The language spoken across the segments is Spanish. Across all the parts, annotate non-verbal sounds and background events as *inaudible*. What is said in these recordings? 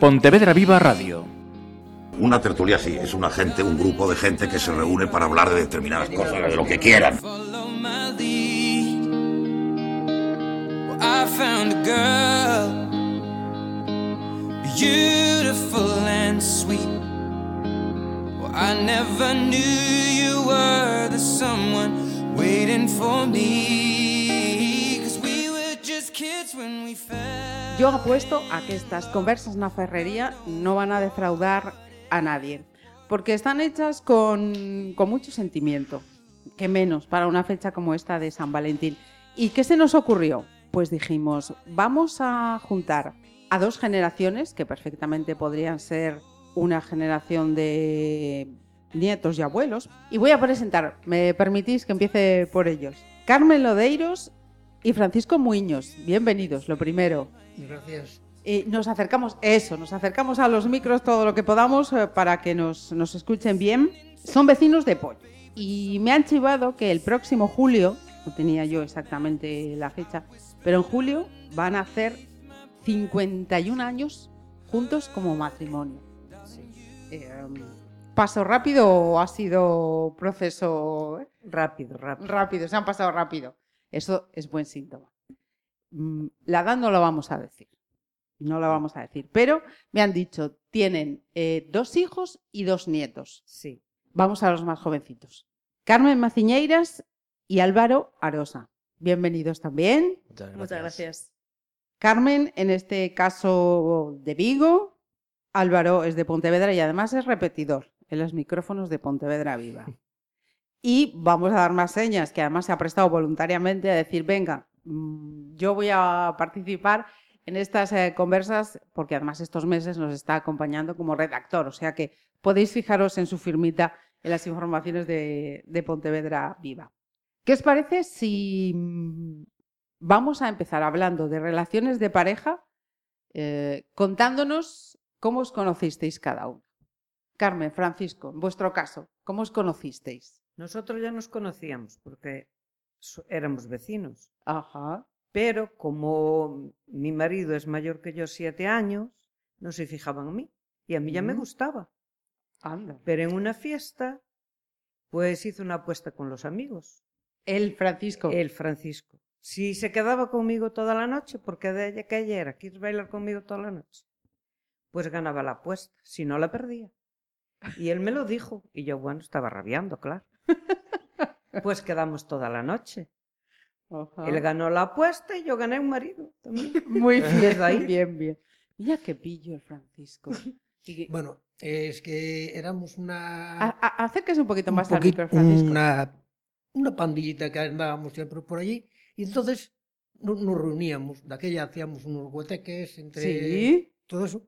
Pontevedra Viva Radio. Una tertulia sí, es una gente, un grupo de gente que se reúne para hablar de determinadas cosas, de lo que quieran. follow my lead. Well, I found a girl, beautiful and sweet. Well, I never knew you were the someone waiting for me. Yo apuesto a que estas conversas na ferrería no van a defraudar a nadie, porque están hechas con, con mucho sentimiento, que menos para una fecha como esta de San Valentín. ¿Y qué se nos ocurrió? Pues dijimos, vamos a juntar a dos generaciones que perfectamente podrían ser una generación de nietos y abuelos. Y voy a presentar, me permitís que empiece por ellos. Carmen Lodeiros y Francisco Muiños. Bienvenidos, lo primero. Gracias. Y nos acercamos, eso, nos acercamos a los micros todo lo que podamos eh, para que nos, nos escuchen bien. Son vecinos de Pollo. Y me han chivado que el próximo julio, no tenía yo exactamente la fecha, pero en julio van a hacer 51 años juntos como matrimonio. Eh, ¿Paso rápido o ha sido proceso eh, Rápido, rápido. rápido? Se han pasado rápido. Eso es buen síntoma. Mm, La edad no la vamos a decir. No la vamos a decir. Pero me han dicho, tienen eh, dos hijos y dos nietos. Sí. Vamos a los más jovencitos. Carmen Maciñeiras y Álvaro Arosa. Bienvenidos también. Muchas gracias. Carmen, en este caso de Vigo, Álvaro es de Pontevedra y además es repetidor en los micrófonos de Pontevedra Viva. *laughs* Y vamos a dar más señas, que además se ha prestado voluntariamente a decir, venga, mm, yo voy a participar en estas eh, conversas, porque además estos meses nos está acompañando como redactor, o sea que podéis fijaros en su firmita en las informaciones de, Pontevedra Viva. ¿Qué os parece si mm, vamos a empezar hablando de relaciones de pareja, eh, contándonos cómo os conocisteis cada uno? Carmen, Francisco, en vuestro caso, ¿cómo os conocisteis? Nosotros ya nos conocíamos porque éramos vecinos. Ajá. Pero como mi marido es mayor que yo siete años, no se fijaban en mí. Y a mí ya me Mm. gustaba. Anda. Pero en una fiesta, pues hizo una apuesta con los amigos. El Francisco. El Francisco. Si se quedaba conmigo toda la noche, porque de ella que ella era, ¿quieres bailar conmigo toda la noche? Pues ganaba la apuesta, si no la perdía. Y él me lo dijo, y yo, bueno, estaba rabiando, claro. *laughs* Pues quedamos toda la noche. Ajá. Él ganó la apuesta y yo gané un marido también. *laughs* Muy *laughs* bien, ahí. bien, bien. Mira qué pillo el Francisco. Y- Bueno, Es que éramos una, a- a- acérquese un poquito un más al poquito- micro, Francisco. una, una pandillita que andábamos siempre por allí y entonces no- nos reuníamos, de aquella hacíamos unos hueteques entre Sí. todo eso.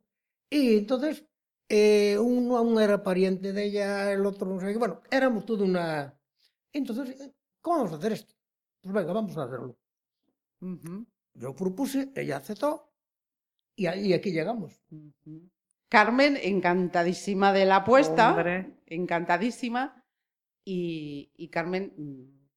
Y entonces eh, uno aún era pariente de ella, el otro no sé qué. Bueno, éramos toda una... Entonces, eh, ¿cómo vamos a hacer esto? Pues venga, vamos a hacerlo. Yo propuse, ella aceptó y, ahí- y aquí llegamos. Carmen, encantadísima de la apuesta. Hombre, encantadísima. Y, y Carmen mm,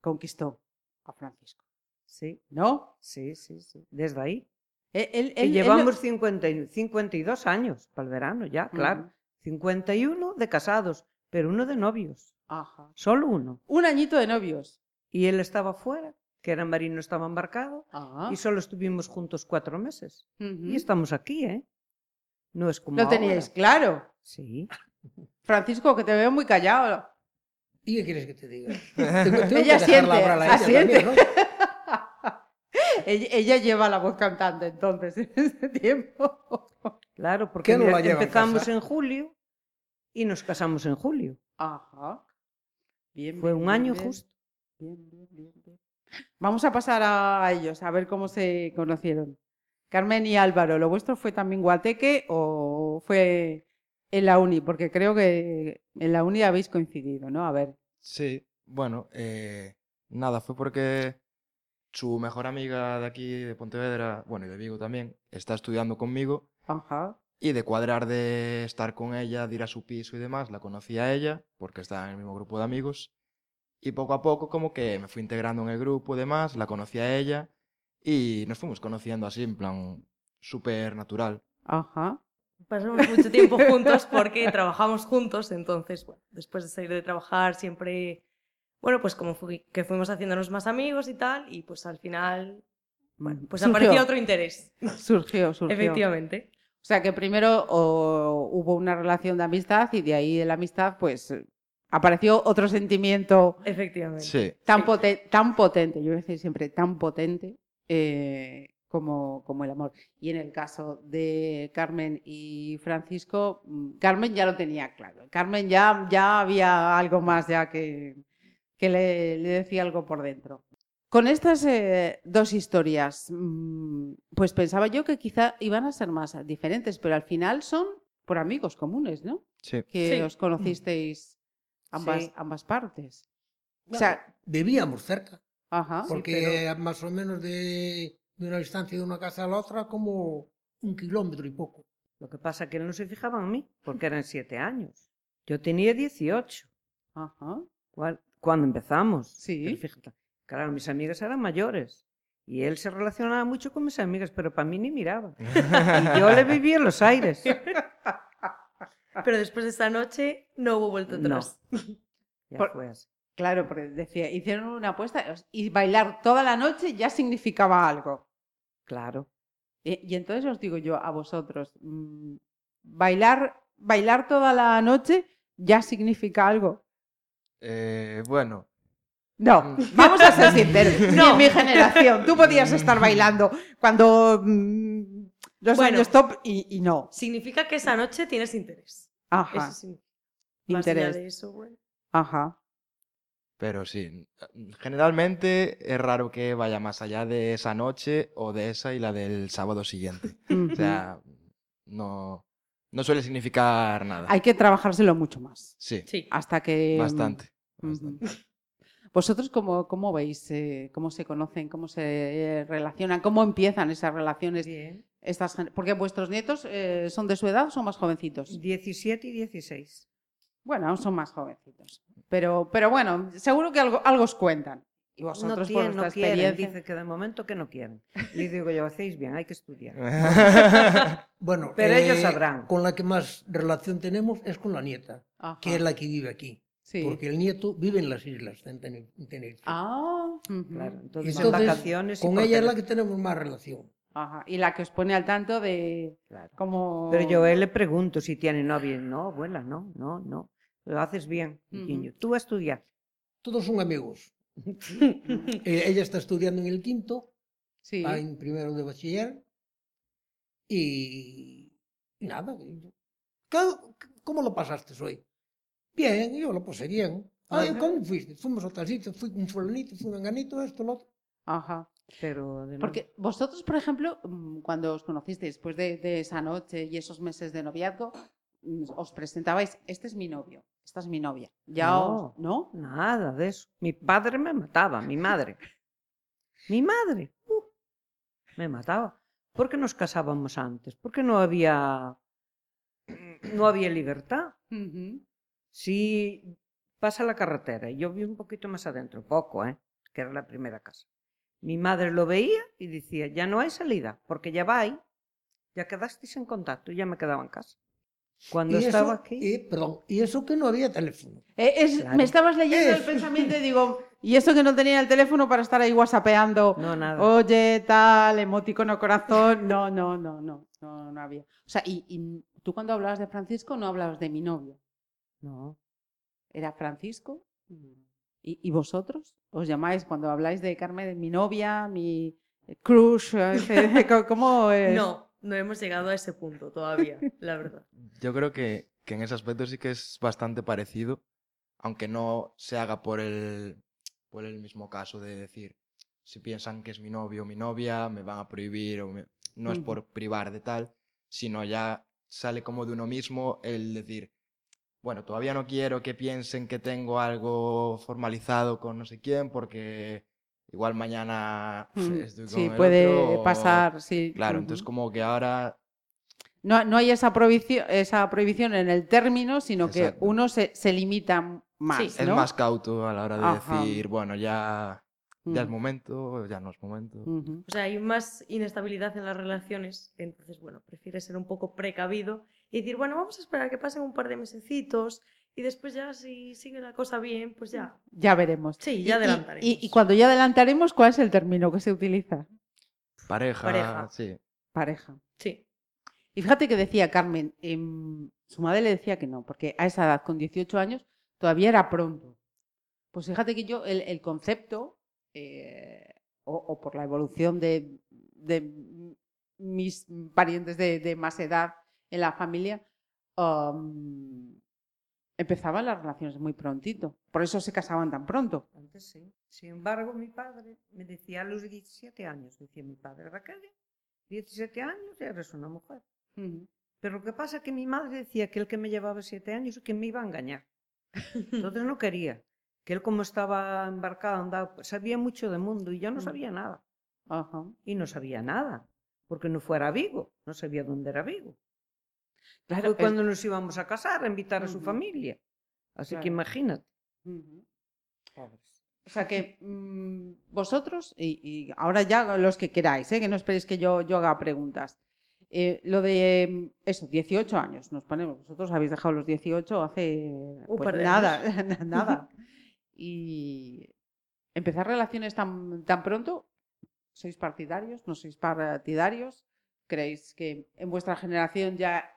conquistó a Francisco. sí, ¿No? sí, sí, sí. Desde ahí. Él- él- Y él- él- llevamos 50 y- 52 años para el verano, ya, claro. Ujú. 51 de casados, pero uno de novios. Ajá. Solo uno. Un añito de novios. Y él estaba fuera, que era marino, estaba embarcado. Ah. Y solo estuvimos juntos cuatro meses. Y estamos aquí, ¿eh? No es como Lo teníais ahora. claro. Sí. Francisco, que te veo muy callado. ¿Y qué quieres que te diga? *laughs* Tengo- tengo que Ella dejarla siente, ella asiente. también, ¿no? Ella, ella lleva la voz cantante entonces *laughs* en ese tiempo. Claro, porque ¿Qué no mira, la lleva en empezamos en julio y nos casamos en julio. Ajá. Bien, Fue bien, un bien, año bien. justo. Bien, bien, bien, bien. Vamos a pasar a ellos, a ver cómo se conocieron. Carmen y Álvaro, ¿lo vuestro fue también guateque o fue en la uni? Porque creo que en la uni habéis coincidido, ¿no? A ver. Sí, bueno, eh, nada, fue porque su mejor amiga de aquí, de Pontevedra, bueno, y de Vigo también, está estudiando conmigo Ajá. y de cuadrar de estar con ella, de ir a su piso y demás, la conocí a ella porque estaba en el mismo grupo de amigos y poco a poco como que me fui integrando en el grupo y demás, la conocí a ella Y nos fuimos conociendo así, en plan, súper natural. Ajá. Pasamos mucho tiempo juntos porque trabajamos juntos, entonces, bueno, después de salir de trabajar siempre, bueno, pues como fui- que fuimos haciéndonos más amigos y tal, y pues al final, bueno, pues Surgió. apareció otro interés, *laughs* Surgió, surgió. efectivamente. O sea que primero o, hubo una relación de amistad y de ahí de la amistad, pues eh, apareció otro sentimiento Efectivamente. Sí. tan, Sí. poten- tan potente, yo voy a decir siempre tan potente eh, como, como el amor. Y en el caso de Carmen y Francisco, mm, Carmen ya lo tenía claro. Carmen ya, ya había algo más ya que, que le, le decía algo por dentro. Con estas eh, dos historias, mm, pues pensaba yo que quizá iban a ser más diferentes, pero al final son por amigos comunes, ¿no? Sí. Que Sí. os conocisteis ambas, Sí. ambas partes. O sea, Vivíamos cerca, ajá. porque más o menos de, de una distancia de una casa a la otra como un kilómetro y poco. Lo que pasa es que él no se fijaba en mí, porque eran siete años. Yo tenía 18 Ajá. cual- cuando empezamos. Sí. Pero fíjate, claro, mis amigas eran mayores. Y él se relacionaba mucho con mis amigas, pero para mí ni miraba. Y yo le *laughs* vivía en los aires. Pero después de esta noche no hubo vuelta No. atrás. Ya Por- fue así. Claro, porque decía, hicieron una apuesta y bailar toda la noche ya significaba algo. Claro. Y, y entonces os digo yo a vosotros, mm, bailar, bailar toda la noche ya significa algo. Eh, bueno, No, Mm. vamos a ser sinceros. *laughs* No, en mi generación. Tú podías estar bailando cuando mm, los Bueno. años top y, y no. Significa que esa noche tienes interés. Ajá. Eso sí. Más allá Interés. de eso, bueno. Ajá. pero sí. Generalmente es raro que vaya más allá de esa noche o de esa y la del sábado siguiente. O sea, no, no suele significar nada. Hay que trabajárselo mucho más. Sí, Sí. Hasta que. bastante. *laughs* ¿Vosotros cómo, cómo veis, eh, cómo se conocen, cómo se relacionan, cómo empiezan esas relaciones? Bien. Estas, porque vuestros nietos eh, son de su edad o son más jovencitos. 17 y 16. Bueno, aún son más jovencitos. Pero, pero bueno, seguro que algo, algo os cuentan. Y No, vosotros por tienen, vuestra no quieren. experiencia. Dice que de momento que no quieren. Le digo yo, hacéis bien, hay que estudiar. *laughs* Bueno, Pero ellos eh, sabrán. Con la que más relación tenemos es con la nieta, Ajá, que es la que vive aquí. Sí. Porque el nieto vive en las islas, en Tene- en Tenerife. Ah, ujú. Claro, entonces, Entonces, en vacaciones. y con ella es la que tenemos más relación. Ajá. Y la que os pone al tanto de Claro. cómo... Pero yo a él le pregunto si tiene novia. No, abuela, no, no, no. Lo haces bien, Ujú. niño. Tú a estudiar. Todos son amigos. *laughs* Eh, ella está estudiando en el quinto, Sí. va en primero de bachiller. Y, y nada. ¿Qué- ¿Cómo lo pasaste hoy? Bien, yo lo pasé bien. Ay, Ajá. ¿Cómo fuiste? Fuimos a tal sitio, fui con fulanito, fui con ganito, esto, lo otro. Ajá. Pero de Porque vosotros, por ejemplo, mm, cuando os conocisteis después de, de esa noche y esos meses de noviazgo, mm, os presentabais, este es mi novio, esta es mi novia. Ya No. os... ¿No? Nada de eso. Mi padre me mataba, mi *laughs* madre. Mi madre. uh, me mataba. ¿Por qué nos casábamos antes? Porque no había no había libertad. Ujú. Si pasa la carretera y yo vi un poquito más adentro, poco, ¿eh? que era la primera casa. Mi madre lo veía y decía, ya no hay salida, porque ya va ahí, ya quedasteis en contacto, y ya me quedaba en casa. Cuando y estaba eso, aquí, y, perdón, y eso que no había teléfono. Eh, es- Claro. Me estabas leyendo el pensamiento y digo, ¿y eso que no tenía el teléfono para estar ahí whatsappeando? no nada. Oye, tal, emoticono corazón. No, no, no, no, no, no había. O sea, y, y tú cuando hablabas de Francisco no hablabas de mi novio. No. ¿Era Francisco? ¿Y, y vosotros? ¿Os llamáis cuando habláis de Carmen, de mi novia, mi crush? eh, *laughs* *laughs* co- ¿Cómo es? No, no hemos llegado a ese punto todavía, la verdad. Yo creo que, que en ese aspecto sí que es bastante parecido, aunque no se haga por el, por el mismo caso de decir, si piensan que es mi novio o mi novia, me van a prohibir, o me- no es por privar de tal, sino ya sale como de uno mismo el decir, bueno, todavía no quiero que piensen que tengo algo formalizado con no sé quién, porque igual mañana Mm, *laughs* estoy con Sí, el puede otro, o- pasar, sí. Claro, Ujú. entonces como que ahora No, no hay esa prohibición, esa prohibición en el término, sino que uno se, se limita más, Sí. es más cauto a la hora de Ajá. decir, bueno, ya Ya es Mm. momento, ya no es momento. O sea, hay más inestabilidad en las relaciones, entonces, bueno, prefieres ser un poco precavido y decir, bueno, vamos a esperar que pasen un par de mesecitos y después ya si sigue la cosa bien, pues ya. Ya veremos. Sí, ya y- adelantaremos. Y, y cuando ya adelantaremos, ¿cuál es el término que se utiliza? Pareja, Pareja. sí. Pareja. Sí. Y fíjate que decía Carmen, em, su madre le decía que no, porque a esa edad, con 18 años, todavía era pronto. Pues fíjate que yo, el, el concepto, eh, o, o por la evolución de, mis parientes de, de más edad en la familia, am, empezaban las relaciones muy prontito. Por eso se casaban tan pronto. Antes sí. Sin embargo, mi padre me decía a los 17 años, decía mi padre, Raquel, 17 años ya eres una mujer. Pero lo que pasa es que mi madre decía que el que me llevaba 7 años que me iba a engañar. Entonces no quería. Que él como estaba embarcado, andaba, sabía mucho del mundo y yo no Mm. sabía nada. Y no sabía nada, porque no fuera Vigo, no sabía dónde era Vigo. Claro, Fue es- cuando nos íbamos a casar, a invitar a su familia. Así Claro. que imagínate. Ujú. O sea que *laughs* mm, vosotros, y, y ahora ya los que queráis, ¿eh? que no esperéis que yo, yo haga preguntas. Eh, lo de mm, eso, 18 años, nos ponemos. Vosotros habéis dejado los 18 hace pues, nada, *laughs* nada. Y empezar relaciones tan, tan pronto, ¿sois partidarios? ¿No sois partidarios? ¿Creéis que en vuestra generación ya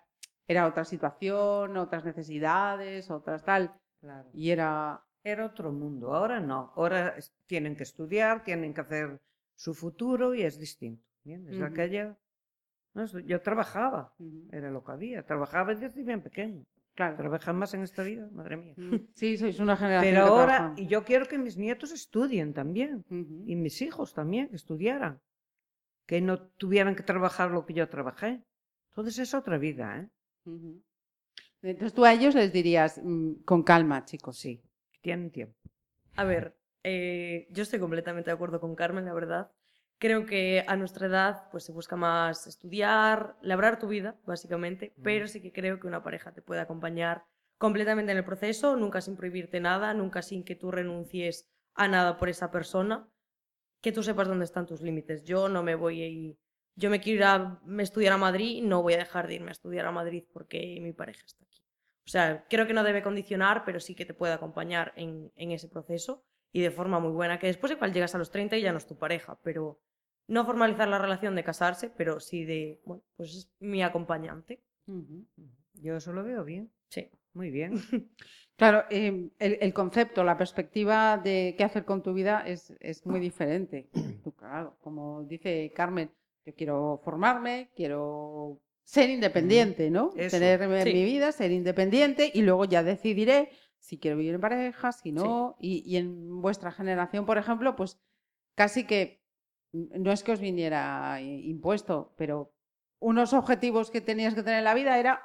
era otra situación, otras necesidades, otras tal? Claro. Y era Era otro mundo, ahora no. Ahora es- tienen que estudiar, tienen que hacer su futuro y es distinto. ¿entiendes? Ujú. Aquella- no, eso- yo trabajaba, era lo que había. Trabajaba desde bien pequeño. Claro. Trabajar más en esta vida, madre mía. Mm, Sí, sois una generación. Pero ahora, y yo quiero que mis nietos estudien también. Y mis hijos también, que estudiaran. Que no tuvieran que trabajar lo que yo trabajé. Entonces es otra vida, ¿eh? Entonces tú a ellos les dirías, mm, con calma, chicos. Sí, tienen tiempo. A ver, eh, yo estoy completamente de acuerdo con Carmen, la verdad. Creo que a nuestra edad pues se busca más estudiar, labrar tu vida, básicamente, pero sí que creo que una pareja te puede acompañar completamente en el proceso, nunca sin prohibirte nada, nunca sin que tú renuncies a nada por esa persona, que tú sepas dónde están tus límites. Yo no me voy a ir, yo me quiero ir a estudiar a Madrid, no voy a dejar de irme a estudiar a Madrid porque mi pareja está aquí. O sea, creo que no debe condicionar, pero sí que te puede acompañar en, en ese proceso y de forma muy buena, que después igual llegas a los 30 y ya no es tu pareja, pero no formalizar la relación de casarse, pero sí de, bueno, pues es mi acompañante. Ujú. Yo eso lo veo bien, Sí. muy bien. *laughs* Claro, eh, el, el concepto, la perspectiva de qué hacer con tu vida es, es muy diferente. Tú, claro, como dice Carmen, yo quiero formarme, quiero ser independiente, ¿no? Eso. Tener Sí. mi vida, ser independiente y luego ya decidiré si quiero vivir en pareja, si no. Y, y en vuestra generación, por ejemplo, pues casi que mm, no es que os viniera impuesto, pero unos objetivos que tenías que tener en la vida era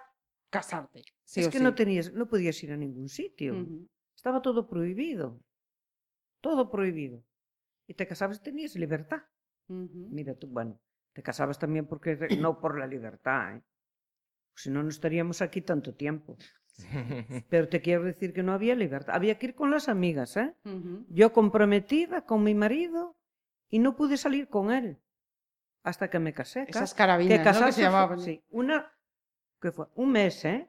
casarte. sí es que no tenías, no podías ir a ningún sitio. Estaba todo prohibido. Todo prohibido. Y te casabas y tenías libertad. Mira tú, bueno, te casabas también porque no por la libertad, ¿eh? Si no, no estaríamos aquí tanto tiempo. Pero te quiero decir que no había libertad. Había que ir con las amigas, ¿eh? Yo comprometida con mi marido y no pude salir con él hasta que me casé. Esas ca- carabinas, ¿no? que casarse se fue- llamaban. sí, una, que fue un mes, ¿eh?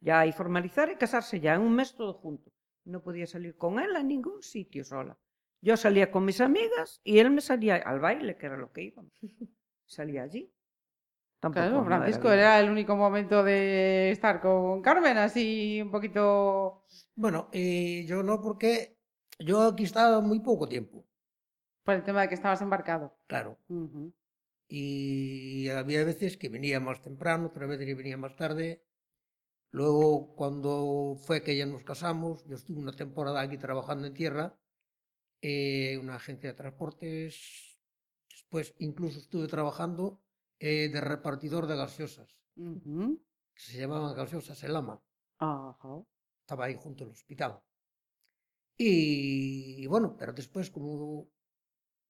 Ya, y formalizar y casarse ya, en un mes todo junto. No podía salir con él a ningún sitio sola. Yo salía con mis amigas y él me salía al baile, que era lo que íbamos. *laughs* Salía allí. Tampoco Claro, no era Francisco bien. era el único momento de estar con Carmen, así un poquito Bueno, eh, yo no, porque yo aquí estaba muy poco tiempo, por el tema de que estabas embarcado. claro. Ujú. Y había veces que venía más temprano, otras veces que venía más tarde. Luego, cuando fue que ya nos casamos, yo estuve una temporada aquí trabajando en tierra, eh, una agencia de transportes. Después, incluso estuve trabajando eh, de repartidor de gaseosas, Ujú. que se llamaban gaseosas El Ama. Estaba ahí junto al hospital. Y bueno, pero después, como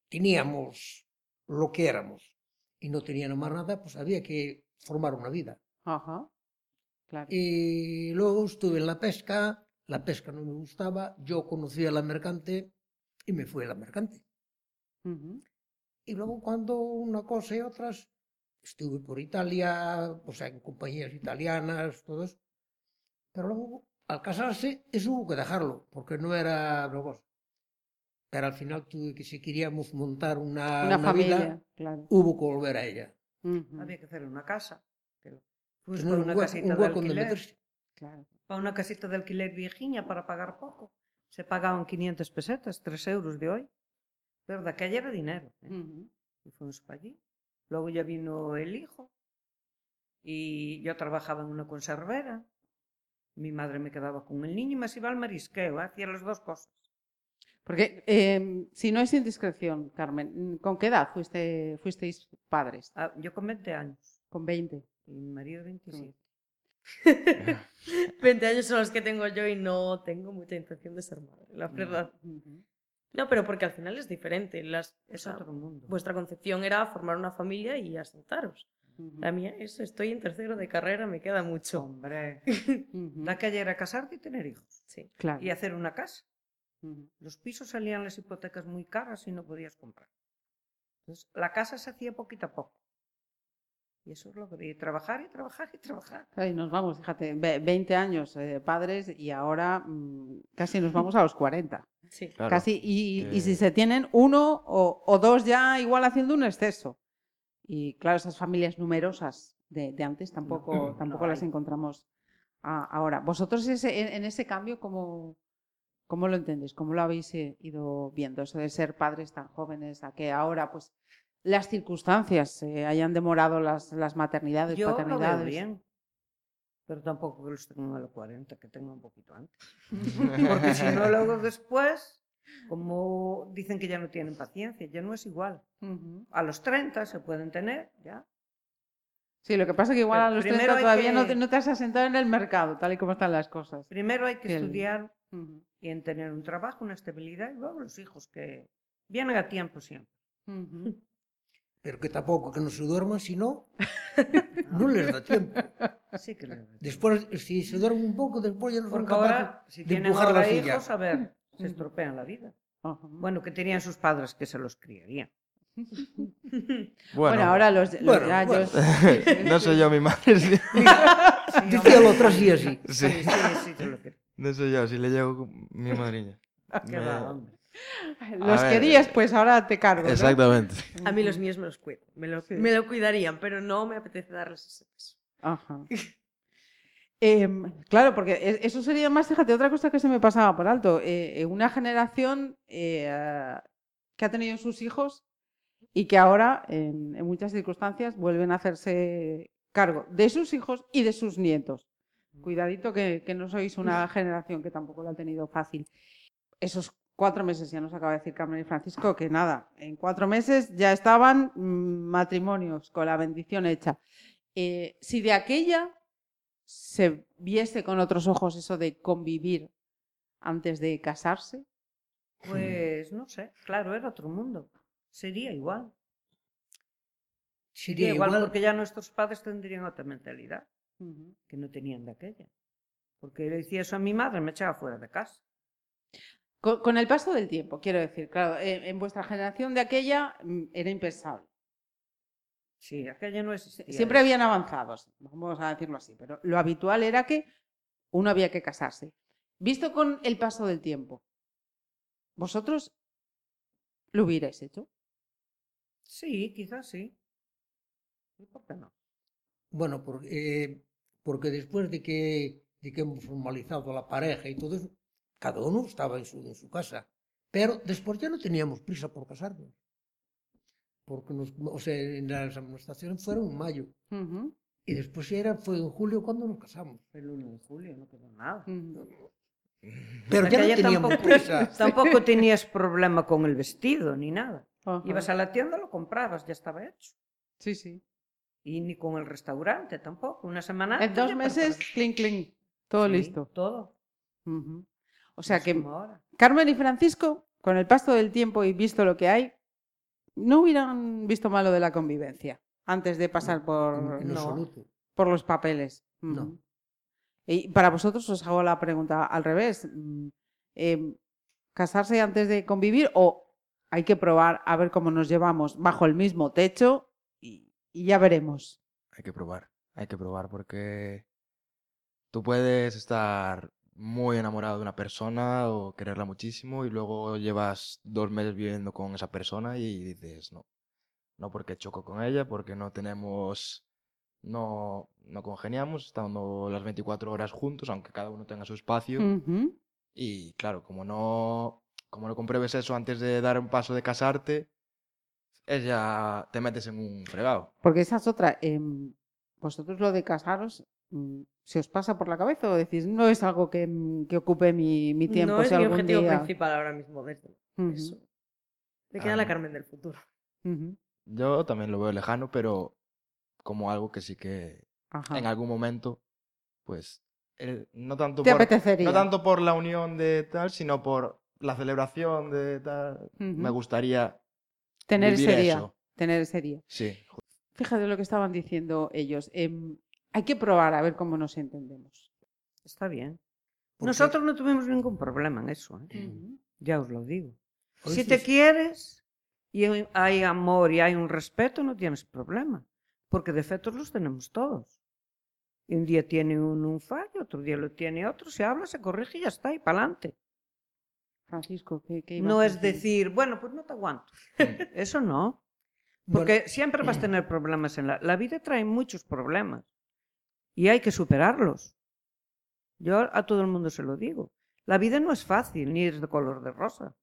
teníamos lo que éramos y no teníamos más nada, pues había que formar una vida. Ajá. Claro. Y luego estuve en la pesca, la pesca no me gustaba, yo conocía la mercante y me fui a la mercante. Ujú. Y luego cuando una cosa y otras, estuve por Italia, o sea, en compañías italianas, todo eso. Pero luego, al casarse, eso hubo que dejarlo, porque no era cosa. Pero al final tuve que, si queríamos montar una, Una una familia, vida, claro. hubo que volver a ella. Ujú, Había que hacer una casa. Tener por un una hueco, casita un de alquiler. meterse. claro. Para una casita de alquiler viejiña para pagar poco. Se pagaban 500 pesetas, 3 euros de hoy. Pero de aquella era dinero. ¿eh? Ujú. Y fuimos para allí. Luego ya vino el hijo. Y yo trabajaba en una conservera. Mi madre me quedaba con el niño y me iba al marisqueo. ¿eh? Hacía las dos cosas. Porque, eh, si no es indiscreción, Carmen, ¿con qué edad fuiste, fuisteis padres? Ah, yo con 20 años. Con 20. Y mi marido 27. *laughs* 20 años son los que tengo yo y no tengo mucha intención de ser madre, la verdad. Ujú. No, pero porque al final es diferente. Las, Es sea, otro mundo. vuestra concepción era formar una familia y asentaros. La mía es, estoy en tercero de carrera, me queda mucho. Hombre. *laughs* La calle era casarte y tener hijos. Sí. Claro. Y hacer una casa. Los pisos salían las hipotecas muy caras y no podías comprar. Entonces, la casa se hacía poquito a poco. Y eso es lo que y trabajar y trabajar y trabajar. Ahí nos vamos, fíjate, ve- 20 años eh, padres y ahora mm, casi nos vamos a los 40. Sí. Claro. Casi, y, y si se tienen uno o, o dos ya igual haciendo un exceso. Y claro, esas familias numerosas de, de antes tampoco, no tampoco las encontramos a- ahora. ¿Vosotros ese, en, en ese cambio cómo, cómo lo entendéis? ¿Cómo lo habéis eh, ido viendo? Eso de ser padres tan jóvenes, a que ahora pues las circunstancias eh, hayan demorado las, las maternidades, Yo lo paternidades. veo bien. Pero tampoco que los tengo a los 40, que tengo un poquito antes. *laughs* Porque si no, luego después, como dicen que ya no tienen paciencia, ya no es igual. A los 30 se pueden tener, ya. Sí, lo que pasa es que igual Pero a los primero 30 hay todavía no, te, no te has asentado en el mercado, tal y como están las cosas. Primero hay que estudiar y en tener un trabajo, una estabilidad, y luego los hijos que vienen a tiempo siempre. Pero que tampoco que no se duerman, si no, *laughs* no les da tiempo. Así que le- Después, si se duermen un poco, después ya no son Porque capaces ahora, si de tienen empujar la silla. hijos, a ver, se estropean la vida. Bueno, que tenían sus padres que se los criarían. *laughs* Bueno, ahora los, los- Bueno, *laughs* no soy yo mi madre. sí. Decía lo otro así, así. Sí. Sí, sí, sí, te lo creo. No soy yo, si le llevo mi madriña. Qué Me- va, hombre. *laughs* los ver, querías, pues ahora te cargo. ¿no? Exactamente. A mí los míos me los cuido. Me lo, Sí. me lo cuidarían, pero no me apetece darles ese peso. Ajá. *laughs* Em, claro, porque e- eso sería más, fíjate, otra cosa que se me pasaba por alto. eh, eh, una generación eh, que ha tenido sus hijos y que ahora, en, en muchas circunstancias, vuelven a hacerse cargo de sus hijos y de sus nietos. Cuidadito que, que no sois una *laughs* generación que tampoco lo ha tenido fácil. Esos cuatro meses, ya nos acaba de decir Carmen y Francisco, que nada, en cuatro meses ya estaban mm, matrimonios con la bendición hecha. Eh, si de aquella se viese con otros ojos eso de convivir antes de casarse, Pues no sé, claro, era otro mundo. Sería igual. Sería igual, igual. porque ya nuestros padres tendrían otra mentalidad que no tenían de aquella. Porque le decía eso a mi madre, me echaba fuera de casa. Con, con el paso del tiempo, quiero decir, claro, eh, en vuestra generación de aquella mm, era impensable. Sí, aquella no existía. Siempre eso. habían avanzados, vamos a decirlo así, pero lo habitual era que uno había que casarse. Visto con el paso del tiempo, ¿vosotros lo hubierais hecho? Sí, quizás sí. ¿Y por qué no? Bueno, porque, eh, porque después de que, de que hemos formalizado la pareja y todo eso, cada uno estaba en su, en su casa. Pero después ya no teníamos prisa por casarnos. Porque nos, o sea, en las amonestaciones fueron en mayo. Y después ya era, fue en julio cuando nos casamos. El 1 de julio no quedó nada. *laughs* Pero ya no teníamos tampoco- prisa. *laughs* Tampoco tenías problema con el vestido ni nada. Ibas a la tienda, lo comprabas, ya estaba hecho. Sí, sí. Y ni con el restaurante tampoco. Una semana. En dos meses, clink, clink, todo Sí, listo. Todo. Ujú. O sea que. Carmen y Francisco, con el paso del tiempo y visto lo que hay, no hubieran visto malo de la convivencia antes de pasar por, En No. absoluto. por los papeles. No. Ujú. Y para vosotros os hago la pregunta al revés. Mm, eh, casarse antes de convivir o hay que probar a ver cómo nos llevamos bajo el mismo techo y, y ya veremos? Hay que probar, hay que probar porque tú puedes estar muy enamorado de una persona o quererla muchísimo y luego llevas dos meses viviendo con esa persona y dices, no, no porque choco con ella, porque no tenemos, no, no congeniamos, estando las 24 horas juntos, aunque cada uno tenga su espacio. Ujú. Y claro, como no, como no compruebes eso antes de dar un paso de casarte, es ya te metes en un fregado. Porque esa es otra. em, vosotros lo de casaros, ¿se os pasa por la cabeza o decís, no es algo que, mm, que ocupe mi, mi tiempo? no es si mi objetivo día- principal ahora mismo, desde Ujú, eso. Me queda Ah, la no. Carmen del futuro. Yo también lo veo lejano, pero como algo que sí que ajá. en algún momento, pues, el- no tanto ¿Te por, apetecería? no tanto por la unión de tal, sino por la celebración de tal. Me gustaría Tener vivir ese día. eso. Tener ese día. Sí, Fíjate lo que estaban diciendo ellos. em, hay que probar a ver cómo nos entendemos. Está bien. Porque- Nosotros no tuvimos ningún problema en eso, ¿eh? Ya os lo digo. Si te quieres y hay- amor y hay un respeto, no tienes problema, porque defectos los tenemos todos. Y un día tiene uno un fallo, otro día lo tiene otro, se habla, se corrige y ya está, y para adelante. Francisco, ¿qué, No es decir, bueno, pues no te aguanto. *laughs* Eso no. Bueno, Porque siempre vas a tener problemas en la... La vida trae muchos problemas y hay que superarlos. Yo a todo el mundo se lo digo. La vida no es fácil, ni es de color de rosa.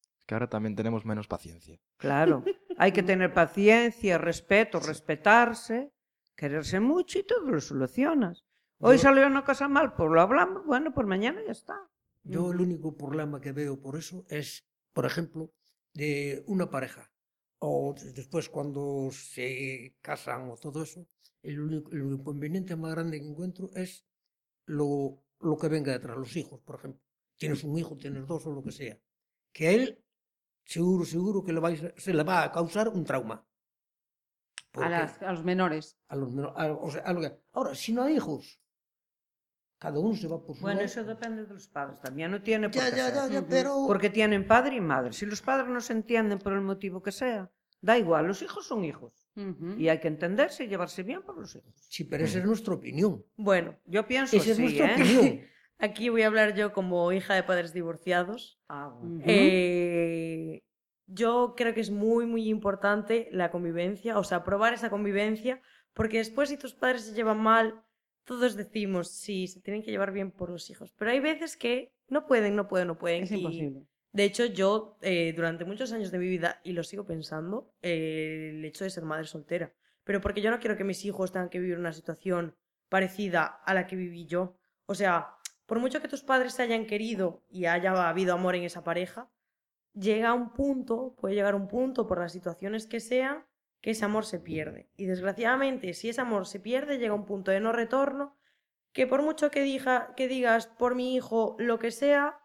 es que ahora también tenemos menos paciencia. Claro, hay que tener paciencia, respeto, respetarse, quererse mucho y todo lo solucionas. Hoy Yo- salió una cosa mal, pues lo hablamos, bueno, pues mañana ya está. Yo el único problema que veo por eso es, por ejemplo, de una pareja. O después cuando se casan o todo eso, el único el inconveniente más grande que encuentro es lo, lo que venga detrás, los hijos, por ejemplo. Tienes un hijo, tienes dos o lo que sea. Que a él, seguro, seguro que le vais a- se le va a causar un trauma. A, las- a los menores. a los menor- a- o sea, a lo que- ahora, si no hay hijos, cada uno se va por su Bueno, eso depende de los padres, también no tiene por Ya, qué ya, ser. ya, pero... Porque tienen padre y madre. Si los padres no se entienden por el motivo que sea, da igual, los hijos son hijos. Y hay que entenderse y llevarse bien por los hijos. Sí, pero esa es nuestra opinión. Bueno, Yo pienso Esa es así, nuestra ¿eh? opinión. *laughs* aquí voy a hablar yo como hija de padres divorciados. Ah, bueno. Eh, yo creo que es muy, muy importante la convivencia, o sea, probar esa convivencia, porque después si tus padres se llevan mal, todos decimos, sí, se tienen que llevar bien por los hijos, pero hay veces que no pueden, no pueden, no pueden. Es y- imposible. De hecho, yo eh, durante muchos años de mi vida, y lo sigo pensando, eh, el hecho de ser madre soltera, pero porque yo no quiero que mis hijos tengan que vivir una situación parecida a la que viví yo. O sea, por mucho que tus padres se hayan querido y haya habido amor en esa pareja, llega un punto, puede llegar un punto por las situaciones que sean, que ese amor se pierde. Y desgraciadamente, si ese amor se pierde, llega un punto de no retorno, que por mucho que, diga, que digas por mi hijo lo que sea,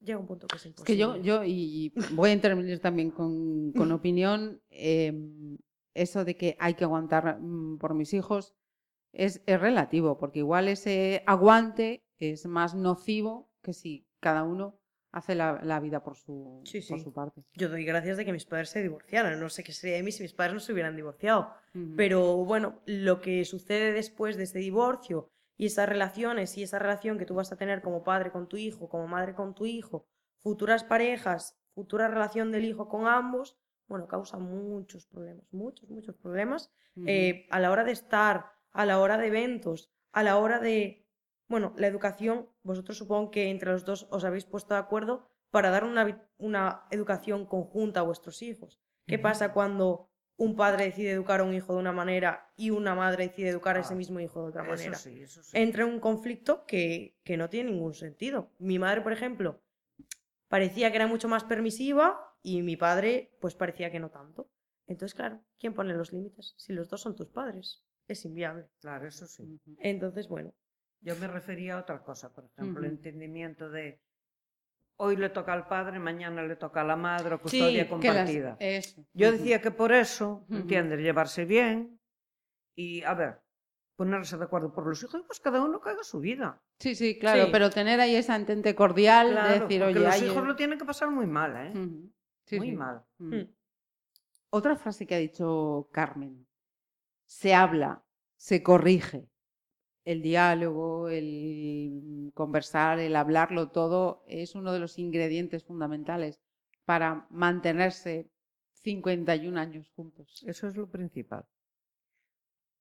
llega un punto que es Es imposible. que yo, yo y voy a intervenir también con, con *laughs* opinión, em, eso de que hay que aguantar mm, por mis hijos es, es relativo, porque igual ese aguante es más nocivo que si cada uno hace la, la vida por su, Sí, por su parte. Yo doy gracias de que mis padres se divorciaran. No sé qué sería de mí si mis padres no se hubieran divorciado. Ujú. Pero bueno, lo que sucede después de este divorcio y esas relaciones y esa relación que tú vas a tener como padre con tu hijo, como madre con tu hijo, futuras parejas, futura relación del hijo con ambos, bueno, causa muchos problemas, muchos, muchos problemas eh, a la hora de estar, a la hora de eventos, a la hora de, bueno, la educación, vosotros supongo que entre los dos os habéis puesto de acuerdo para dar una, una educación conjunta a vuestros hijos. ¿Qué pasa cuando un padre decide educar a un hijo de una manera y una madre decide educar a ese Ah, mismo hijo de otra Eso manera? sí, eso sí. Entra en un conflicto que, que no tiene ningún sentido. Mi madre, por ejemplo, parecía que era mucho más permisiva y mi padre, pues parecía que no tanto. Entonces, claro, ¿quién pone los límites? Si los dos son tus padres, es inviable. Claro, eso sí. Entonces, bueno, Yo me refería a otra cosa, por ejemplo, el entendimiento de hoy le toca al padre, mañana le toca a la madre, o Sí, custodia que las- compartida. Yo decía que por eso, Ujú. ¿entiendes? Llevarse bien y, a ver, ponerse de acuerdo por los hijos, pues cada uno que haga su vida. Sí, sí, claro, Sí. pero tener ahí esa entente cordial de decir, oye, los hay- hijos lo tienen que pasar muy mal, ¿eh? Sí, muy sí. mal. Mm. Mm. Otra frase que ha dicho Carmen. Se habla, se corrige. El diálogo, el conversar, el hablarlo todo es uno de los ingredientes fundamentales para mantenerse 51 años juntos. Eso es lo principal.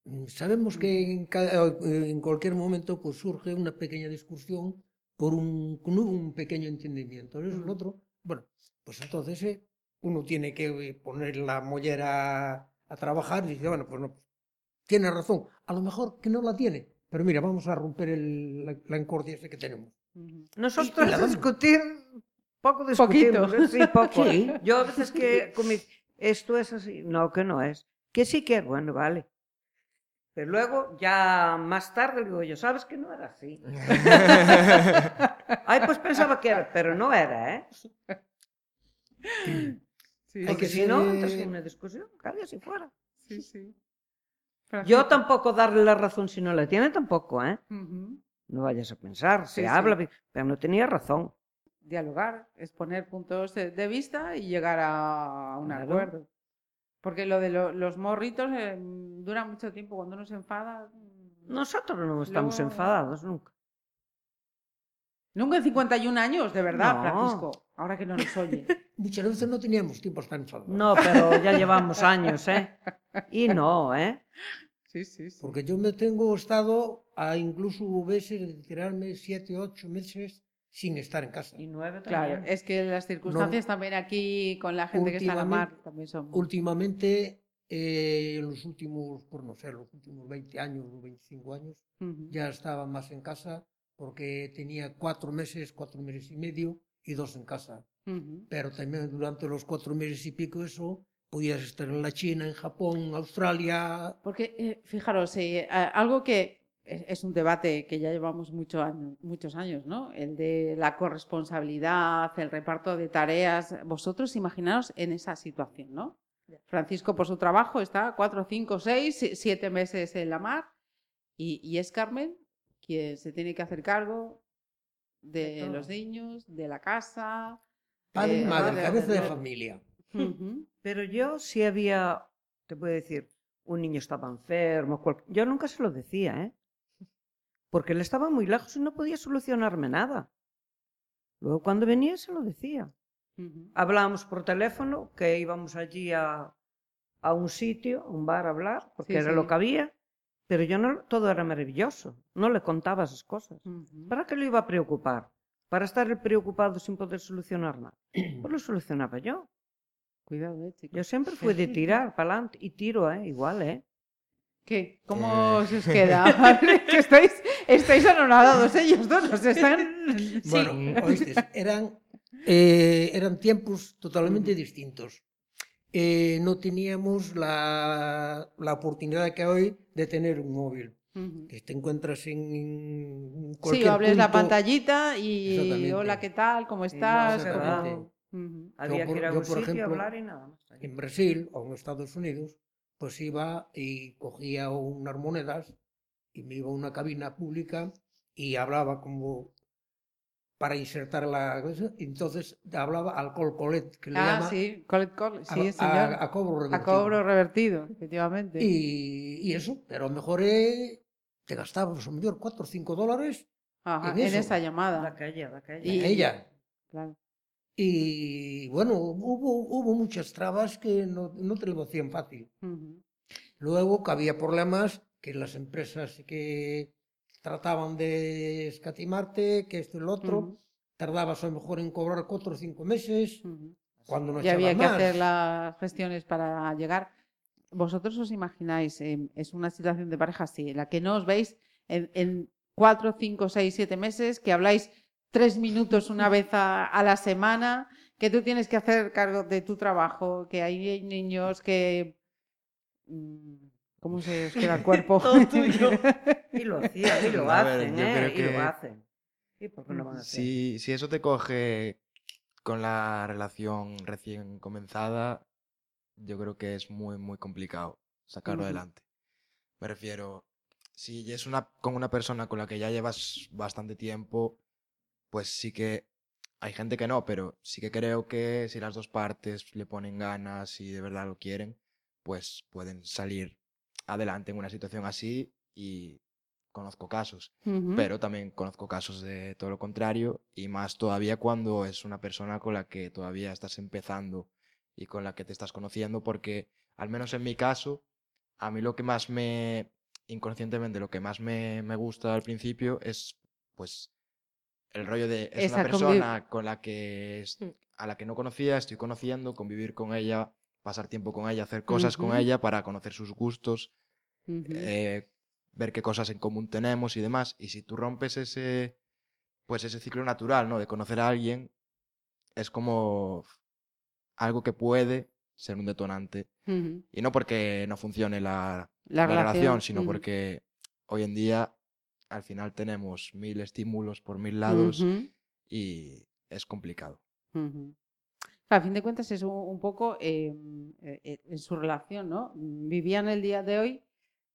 Mm, Sabemos que en, cada- eh, en cualquier momento pues, surge una pequeña discusión por un, con un pequeño entendimiento. Eso es lo otro. Bueno, pues entonces eh, uno tiene que eh, poner la mollera a trabajar y dice, bueno, pues no, tiene razón. A lo mejor que no la tiene, pero mira, vamos a romper el, la, la encordia que tenemos. Nosotros damos. discutir, poco discutimos, Poquito. ¿eh? sí, *laughs* poco. Sí. Yo a veces que *laughs* con esto es así, no, que no es. Que sí que es, bueno, vale. Pero luego, ya más tarde, digo yo, ¿sabes que no era así? *laughs* Ay, pues pensaba que era, pero no era, ¿eh? Sí, Porque que si no, entras eh, en una discusión, cambia si fuera. sí, sí. Yo tampoco darle la razón si no la tiene, tampoco, ¿eh? No vayas a pensar, se Sí, habla, pero no tenía razón. dialogar, exponer puntos de vista y llegar a un Claro. acuerdo. Porque lo de lo- los morritos eh, dura mucho tiempo. Cuando uno se enfada. mm, Nosotros no estamos Luego- enfadados nunca. Nunca en 51 años, de verdad, No. Francisco. Ahora que no nos oye. *laughs* Muchas veces no teníamos tiempo tan enfadados. No, pero ya llevamos años, ¿eh? Y no, ¿eh? Sí, sí, sí. Porque yo me tengo estado a incluso hubo veces de tirarme siete, ocho meses sin estar en casa. Y nueve Claro, también. es que las circunstancias también aquí con la gente que está en la mar también son. Últimamente, eh, en los últimos, por no sé, los últimos 20 años o 25 años, ya estaba más en casa porque tenía cuatro meses, cuatro meses y medio y dos en casa. Ujú. Pero también durante los cuatro meses y pico eso, podías estar en la China, en Japón, Australia. Porque, eh, fijaros, eh, algo que es, un debate que ya llevamos mucho año- muchos años, ¿no? El de la corresponsabilidad, el reparto de tareas. Vosotros imaginaos en esa situación, ¿no? Francisco, por su trabajo, está cuatro, cinco, seis, si- siete meses en la mar y, y es Carmen quien se tiene que hacer cargo de, los niños, de la casa. Padre y madre, cabeza de de- familia. Pero yo sí había, te puedo decir, un niño estaba enfermo, cual- yo nunca se lo decía, ¿eh? Porque él estaba muy lejos y no podía solucionarme nada. Luego cuando venía se lo decía. Hablábamos por teléfono, que íbamos allí a, a un sitio, a un bar a hablar, porque Sí, era sí. lo que había, pero yo no, todo era maravilloso, no le contaba esas cosas. ¿Para qué lo iba a preocupar? Para estar preocupado sin poder solucionar nada. *clears throat* Pues lo solucionaba yo. Cuidado, eh, chicos. Yo siempre fui de tirar para adelante y tiro, ¿eh? Igual, ¿eh? ¿Qué? ¿Cómo Eh. se os queda? *laughs* *laughs* que estáis, estáis anonadados ellos dos, nos están... *laughs* Bueno, oíste, eran, eh, eran tiempos totalmente distintos. Eh, no teníamos la, la oportunidad que hoy de tener un móvil. Que te encuentras en Sí, cualquier hables la punto. pantallita y hola, ¿qué tal? ¿Cómo Sí, no, estás? ¿Cómo- Ujú. Había por- que ir a yo, un por sitio, ejemplo, hablar y nada más. En Brasil o en Estados Unidos, pues iba y cogía unas monedas y me iba a una cabina pública y hablaba como para insertar la entonces hablaba al call collet, que le Ah, llama sí, collect call, a, sí, a- señor. a cobro A revertido. cobro revertido, efectivamente. Y, y eso, pero a lo mejor eh, te gastabas a lo mejor 4 o 5 dólares Ajá, en en, esa La llamada. calle, la calle. Y- ella. Claro. Y bueno, hubo, hubo muchas trabas que no, no te lo hacían fácil. Ujú. Luego que había problemas que las empresas que trataban de escatimarte, que esto y lo otro, Ujú. tardabas a lo mejor en cobrar cuatro o cinco meses, Ujú. cuando no y había que más. hacer las gestiones para llegar. ¿Vosotros os imagináis, em, es una situación de pareja así, en la que no os veis en, en cuatro, cinco, seis, siete meses, que habláis tres minutos una vez a, a la semana, que tú tienes que hacer cargo de tu trabajo, que hay niños que... mm, ¿Cómo se os queda el *laughs* cuerpo? Todo tuyo. *laughs* Y lo hacían, y lo ver, hacen, ¿eh? Y lo hacen. ¿Y por qué no van a hacer? Si, si eso te coge con la relación recién comenzada, yo creo que es muy, muy complicado sacarlo adelante. Me refiero, si es una, con una persona con la que ya llevas bastante tiempo, pues sí que hay gente que no, pero sí que creo que si las dos partes le ponen ganas y de verdad lo quieren, pues pueden salir adelante en una situación así y conozco casos, pero también conozco casos de todo lo contrario y más todavía cuando es una persona con la que todavía estás empezando y con la que te estás conociendo porque al menos en mi caso, a mí lo que más me, inconscientemente, lo que más me, me gusta al principio es pues el rollo de es Esa una persona con la que es- Mm. a la que no conocía, estoy conociendo, convivir con ella, pasar tiempo con ella, hacer cosas con ella para conocer sus gustos, Eh, ver qué cosas en común tenemos y demás. Y si tú rompes ese, pues ese ciclo natural, ¿no? De conocer a alguien, es como algo que puede ser un detonante. Y no porque no funcione la, La, la relación, sino porque hoy en día al final tenemos mil estímulos por mil lados y es complicado. A fin de cuentas es un, un poco eh, eh, eh, en su relación, ¿no? Vivían el día de hoy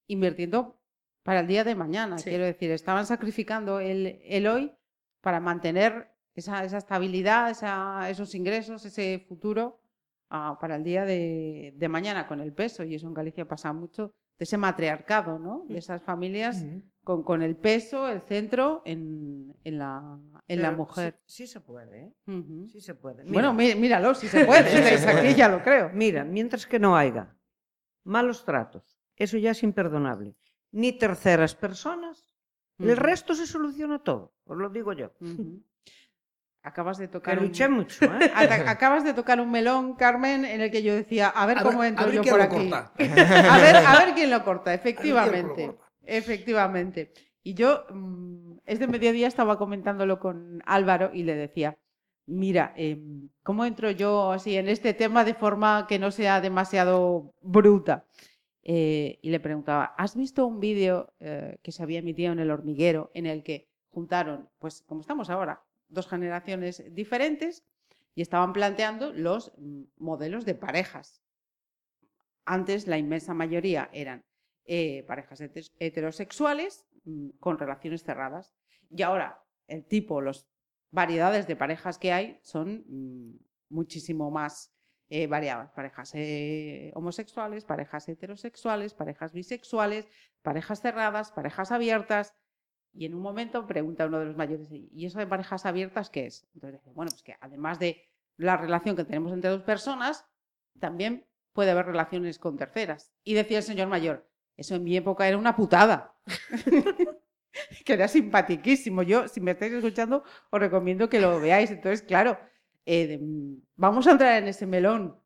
invirtiendo para el día de mañana. Sí. Quiero decir, estaban sacrificando el, el hoy para mantener esa, esa estabilidad, esa- esos ingresos, ese futuro ah, para el día de, de mañana con el peso. Y eso en Galicia pasa mucho de ese matriarcado, ¿no? De esas familias Ujú. con, con el peso, el centro en, en la, en la mujer. Sí, sí se puede, ¿eh? Ujú. Sí se puede. Bueno, mí- míralo, si se *laughs* puede. Desde aquí ya lo creo. mira, mientras que no haya malos tratos, eso ya es imperdonable. Ni terceras personas, el resto se soluciona todo, os lo digo yo. Acabas de tocar un... luché mucho, ¿eh? *laughs* Acabas de tocar un melón, Carmen, en el que yo decía, a ver A cómo ver- entro a ver yo quién por lo aquí. corta. *laughs* A ver, a ver quién lo corta, *laughs* quién lo efectivamente. corta. Efectivamente. Y yo, mm, este mediodía estaba comentándolo con Álvaro y le decía, mira, em, ¿cómo entro yo así en este tema de forma que no sea demasiado bruta? Eh, y le preguntaba, ¿has visto un vídeo eh, que se había emitido en el hormiguero en el que juntaron, pues como estamos ahora, dos generaciones diferentes y estaban planteando los mm, modelos de parejas? Antes la inmensa mayoría eran eh, parejas heterosexuales mm, con relaciones cerradas. Y ahora el tipo, las variedades de parejas que hay son mm, muchísimo más eh, variadas. Parejas eh, homosexuales, parejas heterosexuales, parejas bisexuales, parejas cerradas, parejas abiertas. Y en un momento pregunta uno de los mayores, ¿y eso de parejas abiertas qué es? Entonces dice, bueno, pues que además de la relación que tenemos entre dos personas, también puede haber relaciones con terceras. Y decía el señor mayor, eso en mi época era una putada. *laughs* que era simpatiquísimo. Yo, si me estáis escuchando, os recomiendo que lo veáis. Entonces, claro, eh, de- mm, vamos a entrar en ese melón.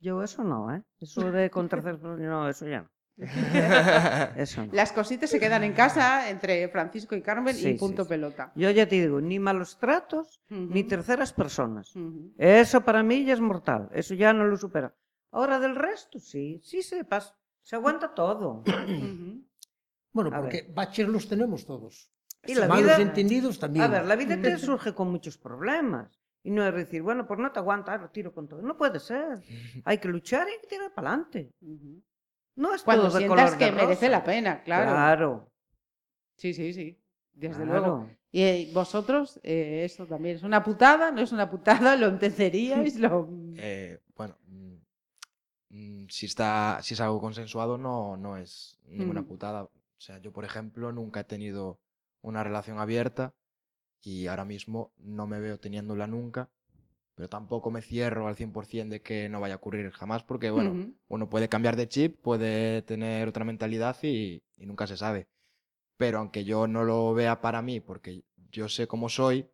Yo eso no, ¿eh? Eso *laughs* de con terceras personas, no, eso ya no. *laughs* Eso no. Las cositas se quedan en casa entre Francisco y Carmen Sí, y punto sí. pelota. Yo ya te digo, ni malos tratos, ni terceras personas. Eso para mí ya es mortal, eso ya no lo supera. Ahora del resto, sí, sí se pasa, se aguanta todo. Bueno, A porque baches los tenemos todos. Y la Malos vida- entendidos también. A ver, la vida te *laughs* surge con muchos problemas. Y no es decir, bueno, pues no te aguanta, lo tiro con todo. No puede ser. Hay que luchar y hay que tirar para adelante. No es Cuando todo de sientas color que de merece la pena, claro. Claro. Sí, sí, sí. Desde claro. luego. Y eh, vosotros, eh, eso también es una putada, no es una putada, lo entenderíais, lo... *laughs* Eh, bueno, mm, mm, si, está, si es algo consensuado, no, no es ninguna Mm. putada. O sea, yo, por ejemplo, nunca he tenido una relación abierta y ahora mismo no me veo teniéndola nunca, pero tampoco me cierro al 100% de que no vaya a ocurrir jamás, porque, bueno, uno puede cambiar de chip, puede tener otra mentalidad y, y nunca se sabe. Pero aunque yo no lo vea para mí, porque yo sé cómo soy,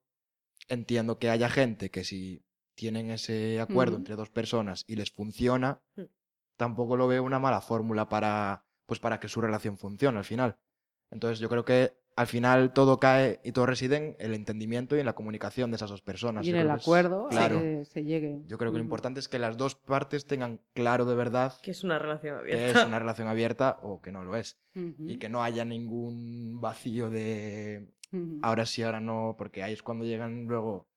entiendo que haya gente que si tienen ese acuerdo entre dos personas y les funciona, Mm. tampoco lo veo una mala fórmula para, pues para que su relación funcione al final. Entonces yo creo que al final todo cae y todo reside en el entendimiento y en la comunicación de esas dos personas. Y en el que es- acuerdo claro. se, se llegue. Yo creo que lo importante es que las dos partes tengan claro de verdad Que es una relación que abierta. es una relación abierta o que no lo es. Y que no haya ningún vacío de ahora sí, ahora no, porque ahí es cuando llegan luego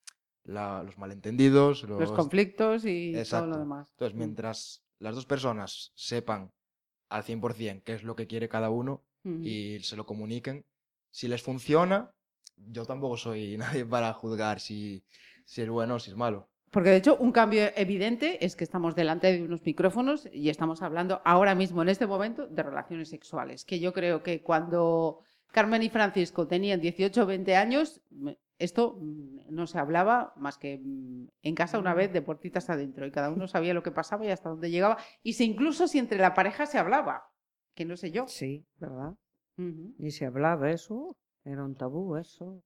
la- los malentendidos, los... Los conflictos y todo lo demás. Entonces, Mm. mientras las dos personas sepan al 100% qué es lo que quiere cada uno y se lo comuniquen. Si les funciona, yo tampoco soy *laughs* nadie para juzgar si, si es bueno o si es malo. Porque de hecho un cambio evidente es que estamos delante de unos micrófonos y estamos hablando ahora mismo, en este momento, de relaciones sexuales. Que yo creo que cuando Carmen y Francisco tenían 18 o 20 años, esto mm, no se hablaba más que mm, en casa una vez de puertitas adentro y cada uno sabía lo que pasaba y hasta dónde llegaba. Y si incluso si entre la pareja se hablaba, que no sé yo. Sí, ¿verdad? Y se hablaba eso, era un tabú eso.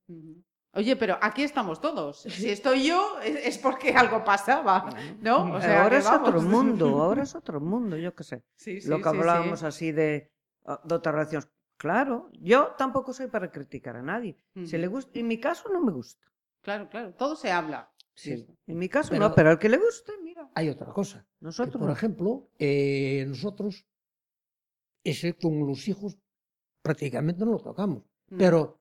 Oye, pero aquí estamos todos. Si estoy yo, es, es porque algo pasaba, ¿no? O sea, ahora es otro mundo, ahora *laughs* es otro mundo, yo qué sé. Sí, Lo que sí, sí. hablábamos así de, ah, de otras relaciones. Claro, yo tampoco soy para criticar a nadie. Si le gusta, en mi caso no me gusta. Claro, claro, todo se habla. Sí. En mi caso Pero- no, pero al que le guste, mira. Hay otra cosa. que, Nosotros por ejemplo, eh, nosotros, ese con los hijos, prácticamente no lo tocamos. Mm. Pero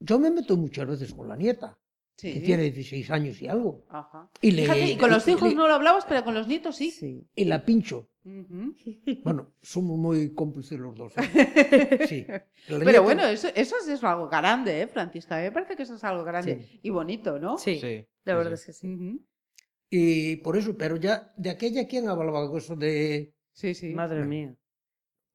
yo me meto muchas veces con la nieta, Sí. que tiene 16 años y algo. Ajá. Y, le, Fíjate, y con los hijos no lo hablabas, pero con los nietos sí. Sí. y la pincho. *laughs* Bueno, somos muy cómplices los dos. ¿eh? *laughs* Sí. Pero nieta- bueno, eso, eso es, algo grande, ¿eh, Francisca? Me parece que eso es algo grande Sí. y bonito, ¿no? Sí, Sí, la verdad sí. es que sí. Y por eso, pero ya de aquella, ¿quién hablaba de eso de...? Sí, sí. Madre mía.